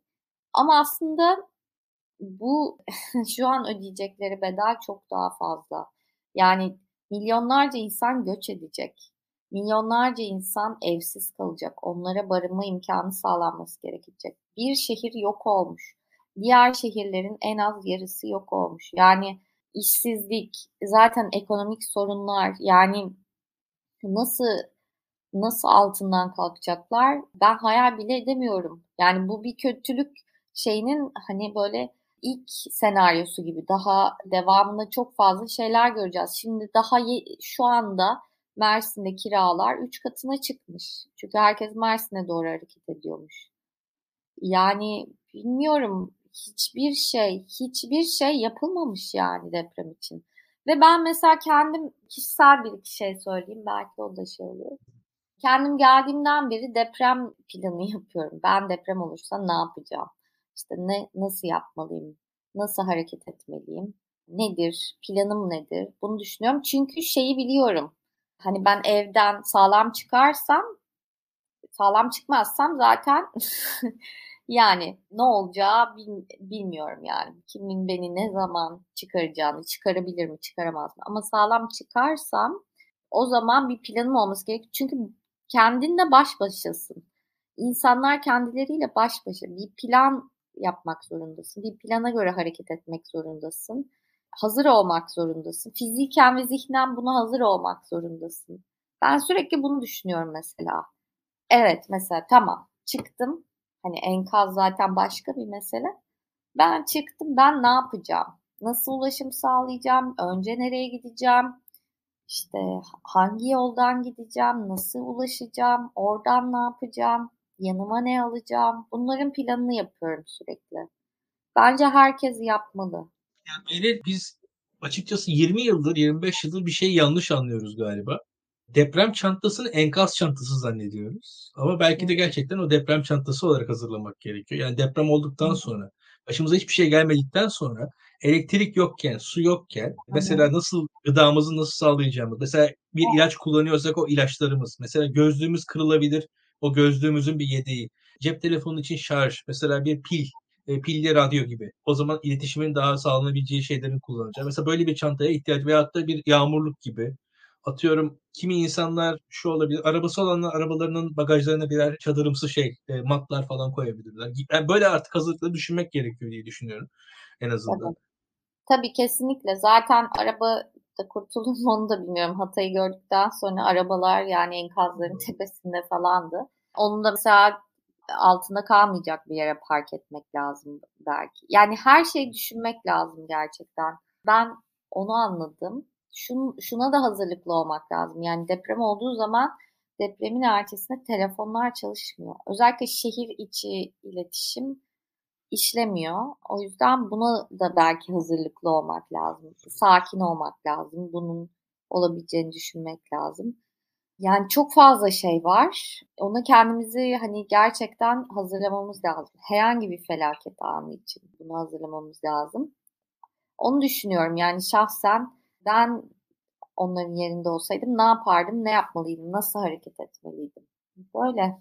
Ama aslında bu şu an ödeyecekleri bedel çok daha fazla. Yani milyonlarca insan göç edecek. Milyonlarca insan evsiz kalacak. Onlara barınma imkanı sağlanması gerekecek. Bir şehir yok olmuş. Diğer şehirlerin en az yarısı yok olmuş. Yani işsizlik, zaten ekonomik sorunlar yani nasıl nasıl altından kalkacaklar ben hayal bile edemiyorum. Yani bu bir kötülük şeyinin hani böyle ilk senaryosu gibi daha devamında çok fazla şeyler göreceğiz. Şimdi daha şu anda Mersin'de kiralar 3 katına çıkmış. Çünkü herkes Mersin'e doğru hareket ediyormuş. Yani bilmiyorum hiçbir şey, hiçbir şey yapılmamış yani deprem için. Ve ben mesela kendim kişisel bir şey söyleyeyim belki o da şey olur. Kendim geldiğimden beri deprem planı yapıyorum. Ben deprem olursa ne yapacağım? İşte ne nasıl yapmalıyım? Nasıl hareket etmeliyim? Nedir? Planım nedir? Bunu düşünüyorum. Çünkü şeyi biliyorum. Hani ben evden sağlam çıkarsam sağlam çıkmazsam zaten yani ne olacağı bilmiyorum yani. Kimin beni ne zaman çıkaracağını, çıkarabilir mi, çıkaramaz mı? Ama sağlam çıkarsam o zaman bir planım olması gerekiyor. Çünkü kendinle baş başasın. İnsanlar kendileriyle baş başa. Bir plan yapmak zorundasın. Bir plana göre hareket etmek zorundasın. Hazır olmak zorundasın. Fiziken ve zihnen buna hazır olmak zorundasın. Ben sürekli bunu düşünüyorum mesela. Evet mesela tamam çıktım. Hani enkaz zaten başka bir mesele. Ben çıktım ben ne yapacağım? Nasıl ulaşım sağlayacağım? Önce nereye gideceğim? İşte hangi yoldan gideceğim? Nasıl ulaşacağım? Oradan ne yapacağım? Yanıma ne alacağım? Bunların planını yapıyorum sürekli. Bence herkes yapmalı. Yani Beril, biz açıkçası 20 yıldır, 25 yıldır bir şey yanlış anlıyoruz galiba. Deprem çantasını enkaz çantası zannediyoruz. Ama belki de gerçekten o deprem çantası olarak hazırlamak gerekiyor. Yani deprem olduktan sonra, başımıza hiçbir şey gelmedikten sonra, elektrik yokken, su yokken, mesela nasıl gıdamızı nasıl sağlayacağımız, mesela bir ilaç kullanıyorsak o ilaçlarımız, mesela gözlüğümüz kırılabilir, o gözlüğümüzün bir yedeği, cep telefonu için şarj, mesela bir pil, e, pilli radyo gibi. O zaman iletişimin daha sağlanabileceği şeylerin kullanacağı. Mesela böyle bir çantaya ihtiyaç veyahut da bir yağmurluk gibi. Atıyorum kimi insanlar şu olabilir. Arabası olanlar arabalarının bagajlarına birer çadırımsı şey, e, matlar falan koyabilirler. Yani böyle artık hazırlıklı düşünmek gerekiyor diye düşünüyorum en azından. Tabii, Tabii kesinlikle. Zaten araba da kurtulur mu onu da bilmiyorum. Hatay'ı gördükten sonra arabalar yani enkazların tepesinde falandı. Onun da mesela altında kalmayacak bir yere park etmek lazım belki. Yani her şeyi düşünmek lazım gerçekten. Ben onu anladım. Şun, şuna da hazırlıklı olmak lazım. Yani deprem olduğu zaman depremin ertesinde telefonlar çalışmıyor. Özellikle şehir içi iletişim işlemiyor. O yüzden buna da belki hazırlıklı olmak lazım. Sakin olmak lazım. Bunun olabileceğini düşünmek lazım. Yani çok fazla şey var. Ona kendimizi hani gerçekten hazırlamamız lazım. Herhangi bir felaket anı için bunu hazırlamamız lazım. Onu düşünüyorum yani şahsen ben onların yerinde olsaydım ne yapardım, ne yapmalıydım, nasıl hareket etmeliydim. Böyle.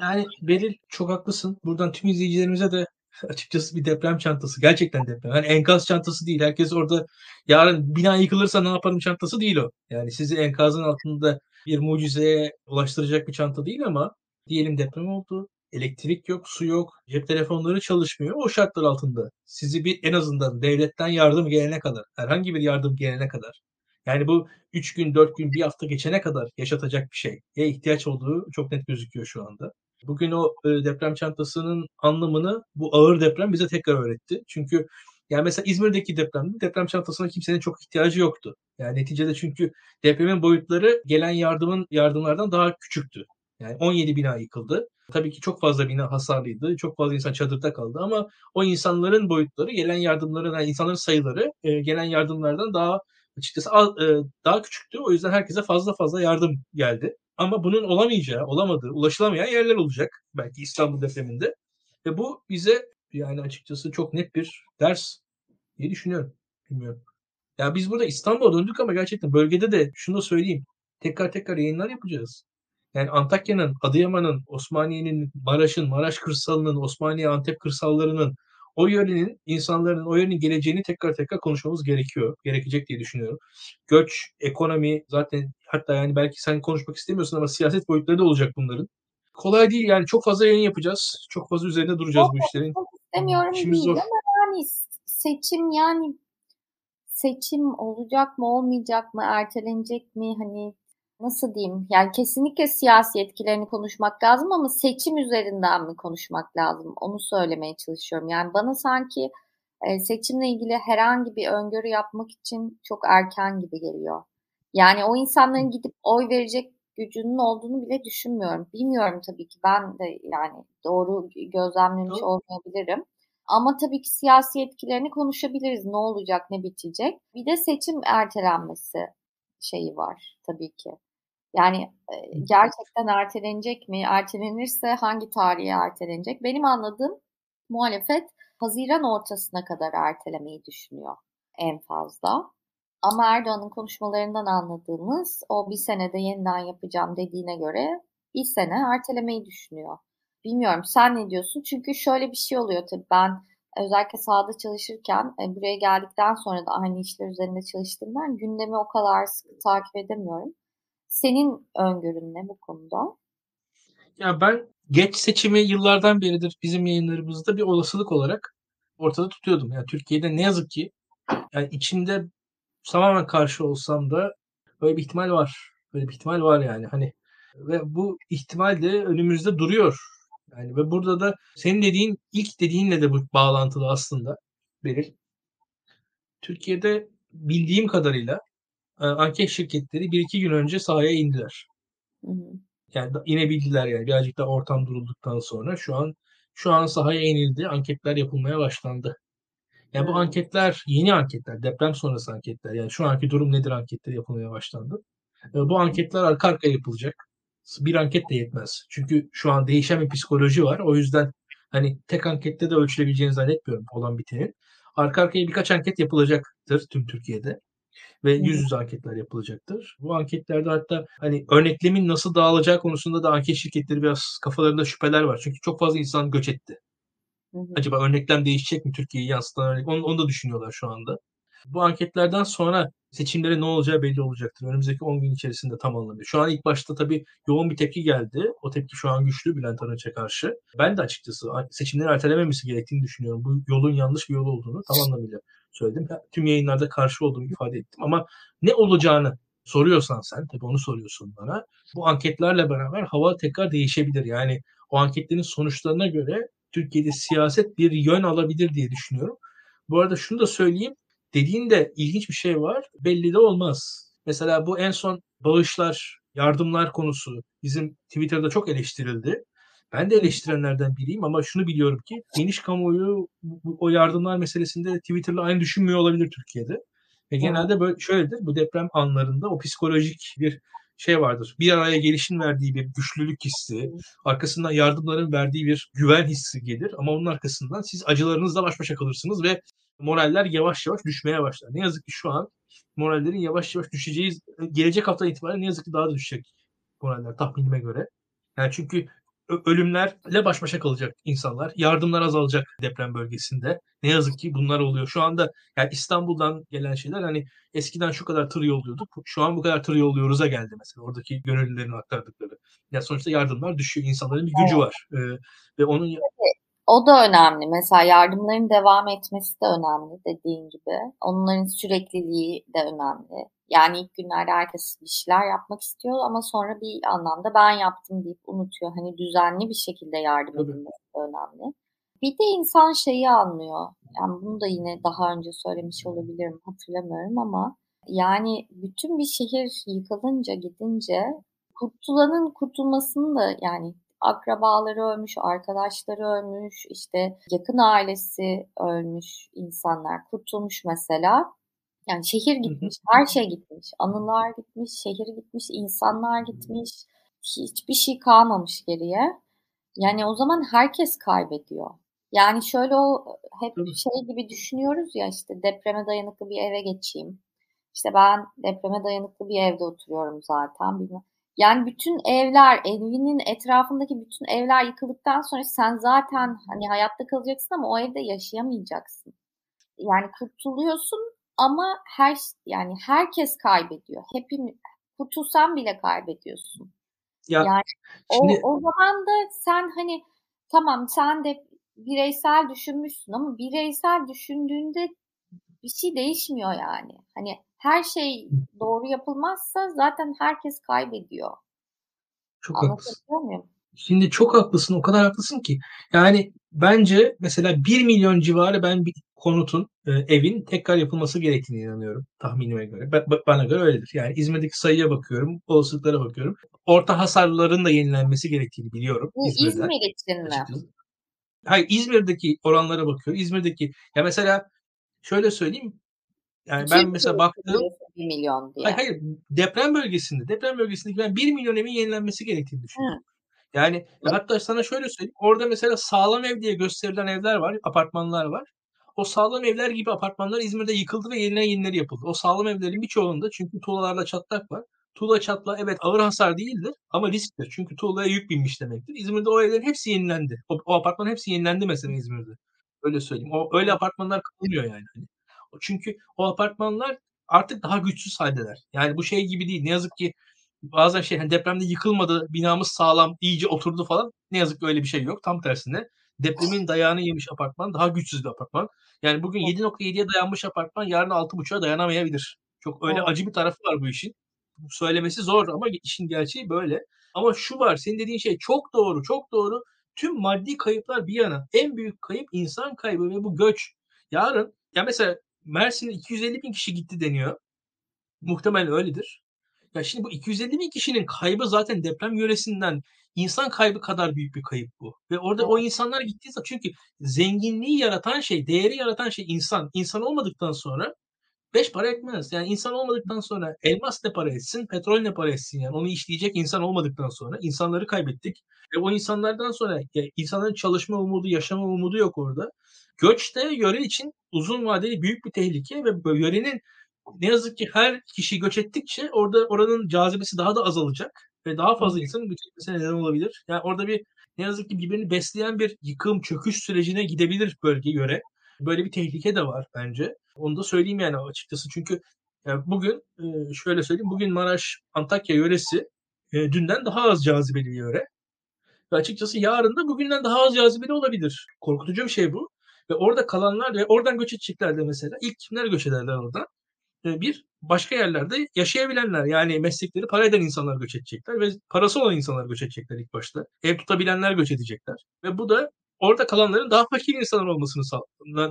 Yani Beril çok haklısın. Buradan tüm izleyicilerimize de açıkçası bir deprem çantası. Gerçekten deprem. Yani enkaz çantası değil. Herkes orada yarın bina yıkılırsa ne yaparım çantası değil o. Yani sizi enkazın altında bir mucizeye ulaştıracak bir çanta değil ama diyelim deprem oldu. Elektrik yok, su yok, cep telefonları çalışmıyor. O şartlar altında sizi bir en azından devletten yardım gelene kadar, herhangi bir yardım gelene kadar yani bu 3 gün, 4 gün, bir hafta geçene kadar yaşatacak bir şey. Ya ihtiyaç olduğu çok net gözüküyor şu anda. Bugün o e, deprem çantasının anlamını bu ağır deprem bize tekrar öğretti. Çünkü yani mesela İzmir'deki depremde deprem çantasına kimsenin çok ihtiyacı yoktu. Yani neticede çünkü depremin boyutları gelen yardımın yardımlardan daha küçüktü. Yani 17 bina yıkıldı. Tabii ki çok fazla bina hasarlıydı. Çok fazla insan çadırda kaldı ama o insanların boyutları, gelen yardımların, yani insanların sayıları e, gelen yardımlardan daha açıkçası daha küçüktü. O yüzden herkese fazla fazla yardım geldi. Ama bunun olamayacağı, olamadığı, ulaşılamayan yerler olacak. Belki İstanbul depreminde. Ve bu bize yani açıkçası çok net bir ders diye düşünüyorum. Bilmiyorum. Ya biz burada İstanbul'a döndük ama gerçekten bölgede de şunu da söyleyeyim. Tekrar tekrar yayınlar yapacağız. Yani Antakya'nın, Adıyaman'ın, Osmaniye'nin, Maraş'ın, Maraş kırsalının, Osmaniye, Antep kırsallarının o yörenin insanların o yörenin geleceğini tekrar tekrar konuşmamız gerekiyor. Gerekecek diye düşünüyorum. Göç, ekonomi zaten hatta yani belki sen konuşmak istemiyorsun ama siyaset boyutları da olacak bunların. Kolay değil yani çok fazla yayın yapacağız. Çok fazla üzerinde duracağız bu işlerin. Çok istemiyorum İşimiz değil zor. ama yani seçim yani seçim olacak mı olmayacak mı ertelenecek mi hani nasıl diyeyim yani kesinlikle siyasi etkilerini konuşmak lazım ama seçim üzerinden mi konuşmak lazım onu söylemeye çalışıyorum. Yani bana sanki e, seçimle ilgili herhangi bir öngörü yapmak için çok erken gibi geliyor. Yani o insanların gidip oy verecek gücünün olduğunu bile düşünmüyorum. Bilmiyorum tabii ki ben de yani doğru gözlemlemiş olmayabilirim. Ama tabii ki siyasi etkilerini konuşabiliriz. Ne olacak, ne bitecek. Bir de seçim ertelenmesi şeyi var tabii ki. Yani gerçekten ertelenecek mi? Ertelenirse hangi tarihe ertelenecek? Benim anladığım muhalefet Haziran ortasına kadar ertelemeyi düşünüyor en fazla. Ama Erdoğan'ın konuşmalarından anladığımız o bir senede yeniden yapacağım dediğine göre bir sene ertelemeyi düşünüyor. Bilmiyorum sen ne diyorsun? Çünkü şöyle bir şey oluyor tabii ben özellikle sahada çalışırken buraya geldikten sonra da aynı işler üzerinde çalıştığımdan gündemi o kadar sıkı takip edemiyorum. Senin öngörün ne bu konuda? Ya ben geç seçimi yıllardan beridir bizim yayınlarımızda bir olasılık olarak ortada tutuyordum. Yani Türkiye'de ne yazık ki yani içimde tamamen karşı olsam da böyle bir ihtimal var. Böyle bir ihtimal var yani. Hani ve bu ihtimal de önümüzde duruyor. Yani ve burada da senin dediğin ilk dediğinle de bu bağlantılı aslında Beril. Türkiye'de bildiğim kadarıyla e, anket şirketleri bir iki gün önce sahaya indiler. Hı hı. Yani inebildiler yani birazcık da ortam durulduktan sonra şu an şu an sahaya inildi. Anketler yapılmaya başlandı. Yani bu anketler yeni anketler, deprem sonrası anketler. Yani şu anki durum nedir anketleri yapılmaya başlandı. E, Bu anketler arka arkaya yapılacak. Bir anket de yetmez. Çünkü şu an değişen bir psikoloji var. O yüzden hani tek ankette de ölçülebileceğini zannetmiyorum olan bitenin. Arka arkaya birkaç anket yapılacaktır tüm Türkiye'de ve yüz yüze anketler yapılacaktır. Bu anketlerde hatta hani örneklemin nasıl dağılacağı konusunda da anket şirketleri biraz kafalarında şüpheler var. Çünkü çok fazla insan göç etti. Hı hı. Acaba örneklem değişecek mi Türkiye'yi yansıtan örnek? Onu, onu da düşünüyorlar şu anda. Bu anketlerden sonra seçimlere ne olacağı belli olacaktır. Önümüzdeki 10 gün içerisinde tam anlamıyla. Şu an ilk başta tabii yoğun bir tepki geldi. O tepki şu an güçlü Bülent Arınç'a karşı. Ben de açıkçası seçimleri ertelememesi gerektiğini düşünüyorum. Bu yolun yanlış bir yol olduğunu tam anlamıyla söyledim. Tüm yayınlarda karşı olduğumu ifade ettim. Ama ne olacağını soruyorsan sen, tabii onu soruyorsun bana. Bu anketlerle beraber hava tekrar değişebilir. Yani o anketlerin sonuçlarına göre Türkiye'de siyaset bir yön alabilir diye düşünüyorum. Bu arada şunu da söyleyeyim. Dediğinde ilginç bir şey var. Belli de olmaz. Mesela bu en son bağışlar, yardımlar konusu bizim Twitter'da çok eleştirildi. Ben de eleştirenlerden biriyim ama şunu biliyorum ki geniş kamuoyu o yardımlar meselesinde Twitter'la aynı düşünmüyor olabilir Türkiye'de. Ve genelde böyle şöyledir. Bu deprem anlarında o psikolojik bir şey vardır. Bir araya gelişin verdiği bir güçlülük hissi, arkasından yardımların verdiği bir güven hissi gelir ama onun arkasından siz acılarınızla baş başa kalırsınız ve moraller yavaş yavaş düşmeye başlar. Ne yazık ki şu an morallerin yavaş yavaş düşeceği gelecek hafta itibaren ne yazık ki daha da düşecek moraller tahminime göre. Yani çünkü ölümlerle baş başa kalacak insanlar. Yardımlar azalacak deprem bölgesinde. Ne yazık ki bunlar oluyor. Şu anda yani İstanbul'dan gelen şeyler hani eskiden şu kadar tır yolluyorduk. Şu an bu kadar tır yolluyoruz'a geldi mesela. Oradaki gönüllülerin aktardıkları. Yani sonuçta yardımlar düşüyor. İnsanların bir gücü var. Ee, ve onun o da önemli. Mesela yardımların devam etmesi de önemli dediğin gibi. Onların sürekliliği de önemli. Yani ilk günlerde herkes bir şeyler yapmak istiyor ama sonra bir anlamda ben yaptım deyip unutuyor. Hani düzenli bir şekilde yardım edilmesi önemli. Bir de insan şeyi anlıyor. Yani bunu da yine daha önce söylemiş olabilirim hatırlamıyorum ama yani bütün bir şehir yıkılınca gidince kurtulanın kurtulmasını da yani akrabaları ölmüş, arkadaşları ölmüş, işte yakın ailesi ölmüş insanlar kurtulmuş mesela. Yani şehir gitmiş, her şey gitmiş. Anılar gitmiş, şehir gitmiş, insanlar gitmiş. Hiçbir şey kalmamış geriye. Yani o zaman herkes kaybediyor. Yani şöyle o hep şey gibi düşünüyoruz ya işte depreme dayanıklı bir eve geçeyim. İşte ben depreme dayanıklı bir evde oturuyorum zaten. Bilmem. Yani bütün evler, evinin etrafındaki bütün evler yıkıldıktan sonra sen zaten hani hayatta kalacaksın ama o evde yaşayamayacaksın. Yani kurtuluyorsun ama her yani herkes kaybediyor. Hepimiz kurtulsan bile kaybediyorsun. Ya, yani şimdi... o, o zaman da sen hani tamam sen de bireysel düşünmüşsün ama bireysel düşündüğünde bir şey değişmiyor yani. Hani her şey doğru yapılmazsa zaten herkes kaybediyor. Çok haklısın. Muyum? Şimdi çok haklısın. O kadar haklısın ki. Yani bence mesela 1 milyon civarı ben bir konutun, e, evin tekrar yapılması gerektiğini inanıyorum tahminime göre. Ba- bana göre öyledir. Yani İzmir'deki sayıya bakıyorum, olasılıklara bakıyorum. Orta hasarların da yenilenmesi gerektiğini biliyorum. Bu İzmir'den. İzmir için mi? Açıkçası. Hayır İzmir'deki oranlara bakıyorum. İzmir'deki ya mesela şöyle söyleyeyim. Yani ben mesela baktım 1 milyon diye. Hayır, hayır deprem bölgesinde deprem bölgesindeki ben 1 milyon evin yenilenmesi gerektiğini düşünüyorum. Hı. Yani Hı. hatta sana şöyle söyleyeyim. Orada mesela sağlam ev diye gösterilen evler var, apartmanlar var. O sağlam evler gibi apartmanlar İzmir'de yıkıldı ve yerine yenileri yapıldı. O sağlam evlerin birçoğunda çünkü tuğlalarda çatlak var. Tuğla çatla evet ağır hasar değildir ama risktir. Çünkü tuğlaya yük binmiş demektir. İzmir'de o evlerin hepsi yenilendi. O, o apartmanın hepsi yenilendi mesela İzmir'de. Öyle söyleyeyim. O öyle apartmanlar kalmıyor yani. Çünkü o apartmanlar artık daha güçsüz haldeler. Yani bu şey gibi değil. Ne yazık ki bazen şey hani depremde yıkılmadı, binamız sağlam, iyice oturdu falan. Ne yazık ki öyle bir şey yok. Tam tersine depremin dayağını yemiş apartman daha güçsüz bir apartman. Yani bugün 7.7'ye dayanmış apartman yarın 6.5'a dayanamayabilir. Çok öyle acı bir tarafı var bu işin. Söylemesi zor ama işin gerçeği böyle. Ama şu var, senin dediğin şey çok doğru, çok doğru. Tüm maddi kayıplar bir yana, en büyük kayıp insan kaybı ve bu göç. Yarın ya mesela Mersin'e 250 bin kişi gitti deniyor. Muhtemelen öyledir. Ya şimdi bu 250 bin kişinin kaybı zaten deprem yöresinden insan kaybı kadar büyük bir kayıp bu. Ve orada o insanlar gittiği zaman çünkü zenginliği yaratan şey, değeri yaratan şey insan. İnsan olmadıktan sonra beş para etmez. Yani insan olmadıktan sonra elmas ne para etsin, petrol ne para etsin yani. Onu işleyecek insan olmadıktan sonra insanları kaybettik. Ve o insanlardan sonra ya insanların çalışma umudu, yaşama umudu yok orada. Göç de yöre için uzun vadeli büyük bir tehlike ve yörenin ne yazık ki her kişi göç ettikçe orada oranın cazibesi daha da azalacak ve daha fazla insanın göç etmesine neden olabilir. Yani orada bir ne yazık ki birbirini besleyen bir yıkım, çöküş sürecine gidebilir bölge göre. Böyle bir tehlike de var bence. Onu da söyleyeyim yani açıkçası çünkü yani bugün şöyle söyleyeyim bugün Maraş Antakya yöresi dünden daha az cazibeli bir yöre. Ve açıkçası yarın da bugünden daha az cazibeli olabilir. Korkutucu bir şey bu. Ve orada kalanlar ve oradan göç edecekler de mesela. ilk kimler göç ederler oradan? Bir, başka yerlerde yaşayabilenler yani meslekleri para eden insanlar göç edecekler ve parası olan insanlar göç edecekler ilk başta. Ev tutabilenler göç edecekler. Ve bu da orada kalanların daha fakir insanlar olmasını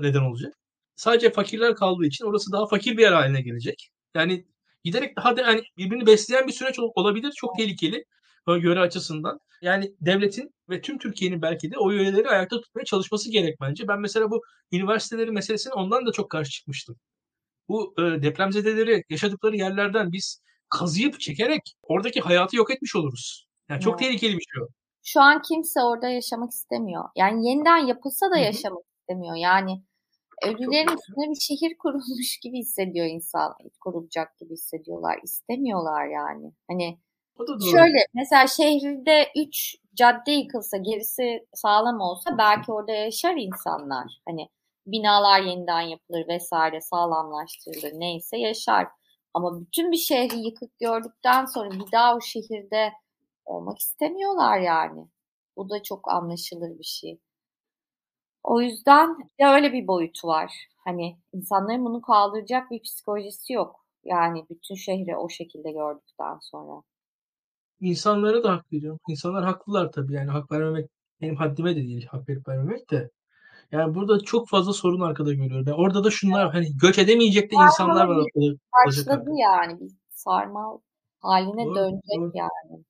neden olacak. Sadece fakirler kaldığı için orası daha fakir bir yer haline gelecek. Yani giderek daha da yani birbirini besleyen bir süreç olabilir. Çok tehlikeli göre açısından. Yani devletin ve tüm Türkiye'nin belki de o yöreleri ayakta tutmaya çalışması gerek bence. Ben mesela bu üniversiteleri meselesine ondan da çok karşı çıkmıştım. Bu e, depremzedeleri yaşadıkları yerlerden biz kazıyıp çekerek oradaki hayatı yok etmiş oluruz. Yani çok evet. tehlikeli bir şey o. Şu an kimse orada yaşamak istemiyor. Yani yeniden yapılsa da Hı-hı. yaşamak istemiyor. Yani Ölülerin üstüne bir şehir kurulmuş gibi hissediyor insan. Kurulacak gibi hissediyorlar. İstemiyorlar yani. Hani şöyle mesela şehirde üç cadde yıkılsa gerisi sağlam olsa belki orada yaşar insanlar. Hani binalar yeniden yapılır vesaire sağlamlaştırılır neyse yaşar. Ama bütün bir şehri yıkık gördükten sonra bir daha o şehirde olmak istemiyorlar yani. Bu da çok anlaşılır bir şey. O yüzden de öyle bir boyutu var. Hani insanların bunu kaldıracak bir psikolojisi yok. Yani bütün şehri o şekilde gördükten sonra. İnsanlara da hak veriyorum. İnsanlar haklılar tabii. Yani hak vermemek benim haddime de değil hak verip vermemek de. Yani burada çok fazla sorun arkada görüyorum. Yani orada da şunlar hani göç edemeyecek de insanlar var. Başladı yani. Bir sarmal haline doğru, dönecek doğru. yani.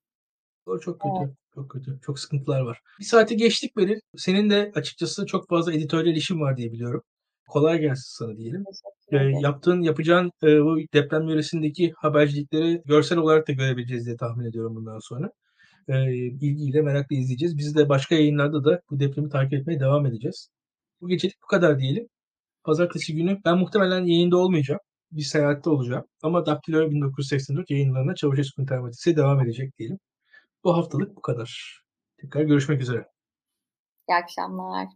Doğru çok kötü. Evet. Çok kötü. Çok sıkıntılar var. Bir saati geçtik Beril. Senin de açıkçası çok fazla editoryal işin var diye biliyorum. Kolay gelsin sana diyelim. E, yaptığın, yapacağın e, bu deprem yöresindeki habercilikleri görsel olarak da görebileceğiz diye tahmin ediyorum bundan sonra. E, ilgiyle merakla izleyeceğiz. Biz de başka yayınlarda da bu depremi takip etmeye devam edeceğiz. Bu gecelik bu kadar diyelim. Pazartesi günü ben muhtemelen yayında olmayacağım. Bir seyahatte olacağım. Ama Daktilo 1984 yayınlarına Çavuşescu Intermatisi devam edecek diyelim. Bu haftalık bu kadar. Tekrar görüşmek üzere. İyi akşamlar.